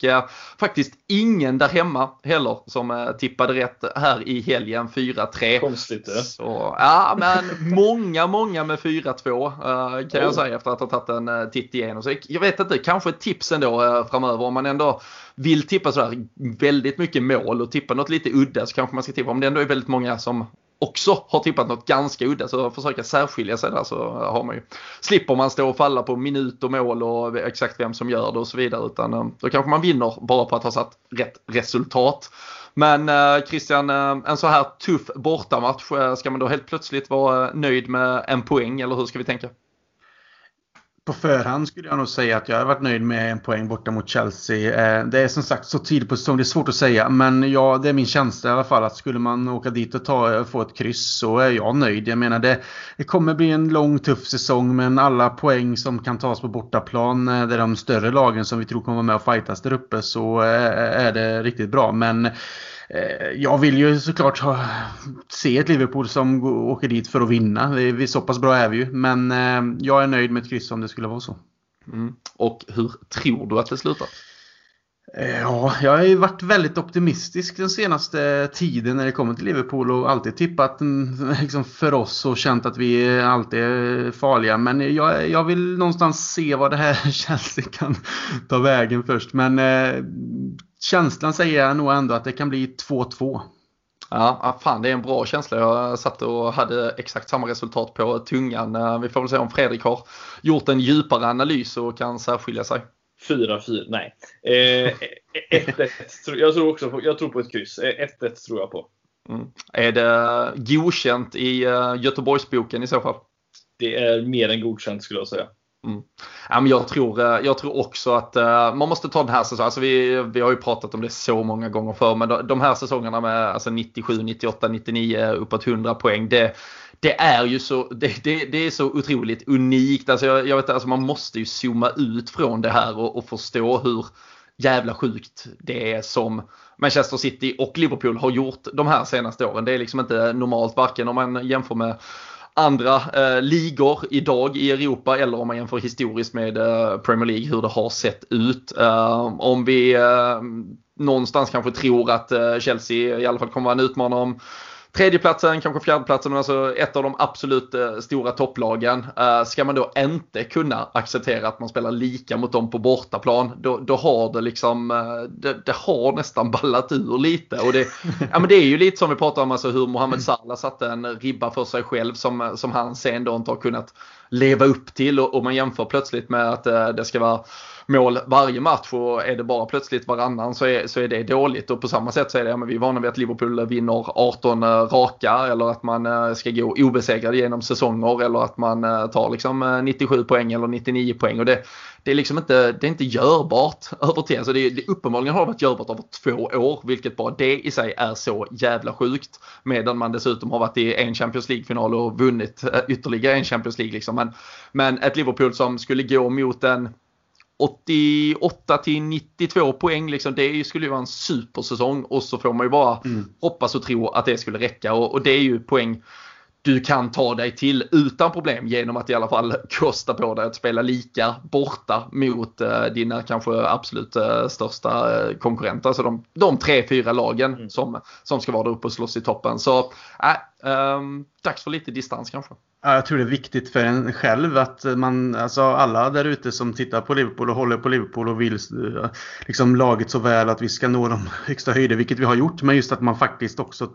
faktiskt ingen där hemma heller som tippade rätt här i helgen 4-3. Konstigt det. Så, ja men många, många med 4-2 kan jag säga efter att ha tagit en titt igenom. Så jag vet inte, kanske ett tips ändå framöver om man ändå vill tippa sådär väldigt mycket mål och tippa något lite udda så kanske man ska tippa om det ändå är väldigt många som också har tippat något ganska udda så försöka särskilja sig där så har man ju slipper man stå och falla på minut och mål och exakt vem som gör det och så vidare utan eh, då kanske man vinner bara på att ha satt rätt resultat. Men eh, Christian, eh, en så här tuff bortamatch, ska man då helt plötsligt vara nöjd med en poäng eller hur ska vi tänka? På förhand skulle jag nog säga att jag har varit nöjd med en poäng borta mot Chelsea. Eh, det är som sagt så tidigt på säsongen, det är svårt att säga. Men ja, det är min känsla i alla fall att skulle man åka dit och ta, eh, få ett kryss så är jag nöjd. Jag menar det, det kommer bli en lång tuff säsong men alla poäng som kan tas på bortaplan, eh, det är de större lagen som vi tror kommer vara med och fightas där uppe, så är det riktigt bra. Men Eh, jag vill ju såklart ha, se ett Liverpool som åker dit för att vinna. Vi, så pass bra är vi ju. Men eh, jag är nöjd med ett kryss om det skulle vara så. Mm. Och hur tror du att det slutar? Eh, ja, jag har ju varit väldigt optimistisk den senaste tiden när det kommer till Liverpool och alltid tippat mm, liksom för oss och känt att vi alltid är farliga. Men jag, jag vill någonstans se vad det här Chelsea kan ta vägen först. Men eh, känslan säger jag nog ändå att det kan bli 2-2. Ja, fan det är en bra känsla. Jag satt och hade exakt samma resultat på tungan. Eh, vi får väl se om Fredrik har gjort en djupare analys och kan särskilja sig. 4-4, nej. Eh, 1-1, jag tror också på, jag tror på ett kryss. 1-1 eh, tror jag på. Mm. Är det godkänt i eh, Göteborgsboken i så fall? Det är mer än godkänt skulle jag säga. Mm. Ja, men jag, tror, eh, jag tror också att uh, man måste ta den här säsongen. Alltså vi, vi har ju pratat om det så många gånger förr. Men de här säsongerna med alltså 97, 98, 99 uppåt 100 poäng. Det, det är ju så, det, det, det är så otroligt unikt. Alltså jag, jag vet, alltså man måste ju zooma ut från det här och, och förstå hur jävla sjukt det är som Manchester City och Liverpool har gjort de här senaste åren. Det är liksom inte normalt varken om man jämför med andra eh, ligor idag i Europa eller om man jämför historiskt med eh, Premier League hur det har sett ut. Eh, om vi eh, någonstans kanske tror att eh, Chelsea i alla fall kommer vara en utmanare om Tredjeplatsen, kanske fjärdeplatsen, men alltså ett av de absolut eh, stora topplagen. Eh, ska man då inte kunna acceptera att man spelar lika mot dem på bortaplan, då, då har det liksom, eh, det, det, har nästan ballat ur lite. Och det, ja, men det är ju lite som vi pratade om, alltså hur Mohamed Salah satte en ribba för sig själv som, som han sen då inte har kunnat leva upp till. Och, och man jämför plötsligt med att det ska vara mål varje match och är det bara plötsligt varannan så är, så är det dåligt. Och på samma sätt så är det, ja, men vi är vana vid att Liverpool vinner 18 eh, raka eller att man eh, ska gå obesegrad genom säsonger eller att man eh, tar liksom 97 poäng eller 99 poäng. Och det, det är liksom inte, det är inte görbart över tid. Alltså det, det uppenbarligen har varit görbart över två år, vilket bara det i sig är så jävla sjukt. Medan man dessutom har varit i en Champions League-final och vunnit ytterligare en Champions League. Liksom. Men, men ett Liverpool som skulle gå mot en 88 till 92 poäng, liksom, det skulle ju vara en supersäsong och så får man ju bara mm. hoppas och tro att det skulle räcka och, och, det är ju poäng du kan ta dig till utan problem genom att i alla fall kosta på dig att spela lika borta mot uh, dina kanske absolut uh, största uh, konkurrenter. Alltså de, de tre, fyra lagen mm. som, som ska vara där uppe och slåss i toppen. Så äh, um, dags för lite distans kanske. Ja, jag tror det är viktigt för en själv att man, alltså alla där ute som tittar på Liverpool och håller på Liverpool och vill eh, liksom laget så väl att vi ska nå de högsta höjder, vilket vi har gjort, men just att man faktiskt också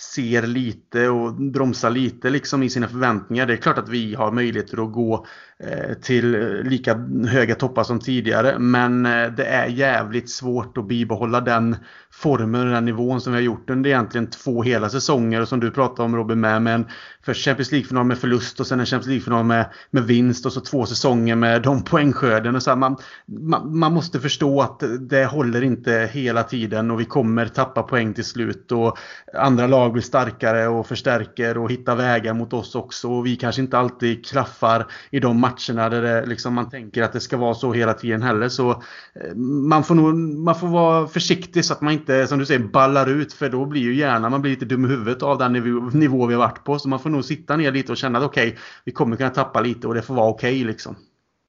ser lite och bromsar lite liksom i sina förväntningar. Det är klart att vi har möjligheter att gå eh, till eh, lika höga toppar som tidigare. Men eh, det är jävligt svårt att bibehålla den formen och den nivån som vi har gjort under egentligen två hela säsonger. Och som du pratade om Robin med, med en först Champions League-final med förlust och sen en Champions League-final med, med vinst och så två säsonger med de poängskörden. Och så man, man, man, måste förstå att det håller inte hela tiden och vi kommer tappa poäng till slut. Och andra lag blir starkare och förstärker och hittar vägar mot oss också. Och vi kanske inte alltid klaffar i de matcherna där det, liksom, man tänker att det ska vara så hela tiden heller. Så eh, man får, nog, man får vara försiktig så att man inte, som du säger, ballar ut. För då blir ju gärna man blir lite dum i huvudet av den nivå, nivå vi har varit på. Så man får nog sitta ner lite och känna att okej, okay, vi kommer kunna tappa lite och det får vara okej okay, liksom.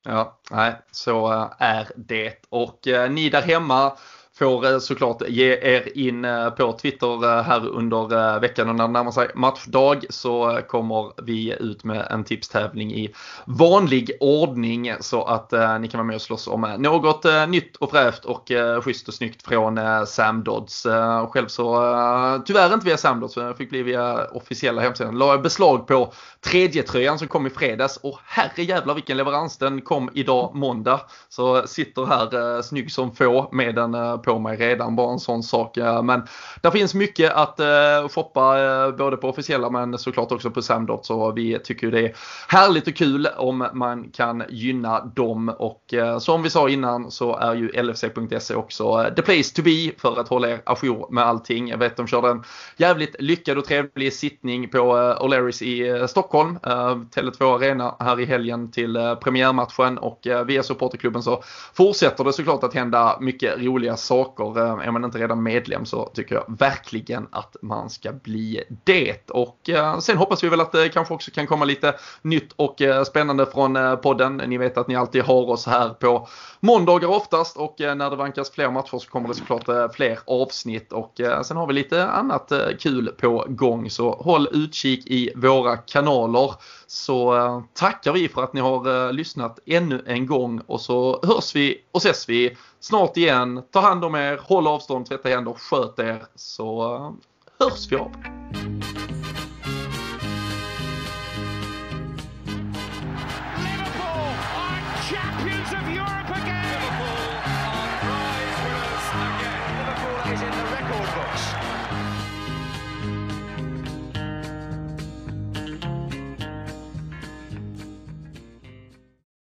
Ja, nej, så eh, är det. Och eh, ni där hemma får eh, såklart ge er in eh, på Twitter eh, här under veckan och när det närmar sig matchdag så kommer vi ut med en tipstävling i vanlig ordning så att ni kan vara med och slåss om något nytt och fräscht och schysst och snyggt från Sam Dodds. Själv så tyvärr inte via Sam Dodds, jag fick bli via officiella hemsidan. La jag beslag på tredje tröjan som kom i fredags och herre jävlar vilken leverans den kom idag måndag. Så sitter här snygg som få med den på på mig redan, bara en sån sak. Eh, men det finns mycket att eh, shoppa eh, både på officiella men såklart också på Samdot så vi tycker det är härligt och kul om man kan gynna dem och som vi sa innan så är ju LFC.se också the place to be för att hålla er ajour med allting. Jag vet de körde en jävligt lyckad och trevlig sittning på O'Learys i Stockholm, Tele2 Arena här i helgen till premiärmatchen och via supporterklubben så fortsätter det såklart att hända mycket roliga saker saker. Eh, Är man inte redan medlem så tycker jag verkligen att man ska bli det. Och eh, sen hoppas vi väl att det kanske också kan komma lite nytt och spännande från podden. Ni vet att ni alltid har oss här på måndagar oftast och när det vankas fler matcher så kommer det såklart fler avsnitt och sen har vi lite annat kul på gång så håll utkik i våra kanaler så tackar vi för att ni har lyssnat ännu en gång och så hörs vi och ses vi snart igen. Ta hand om er, håll avstånd, tvätta händer, sköt er så eh, hörs vi av.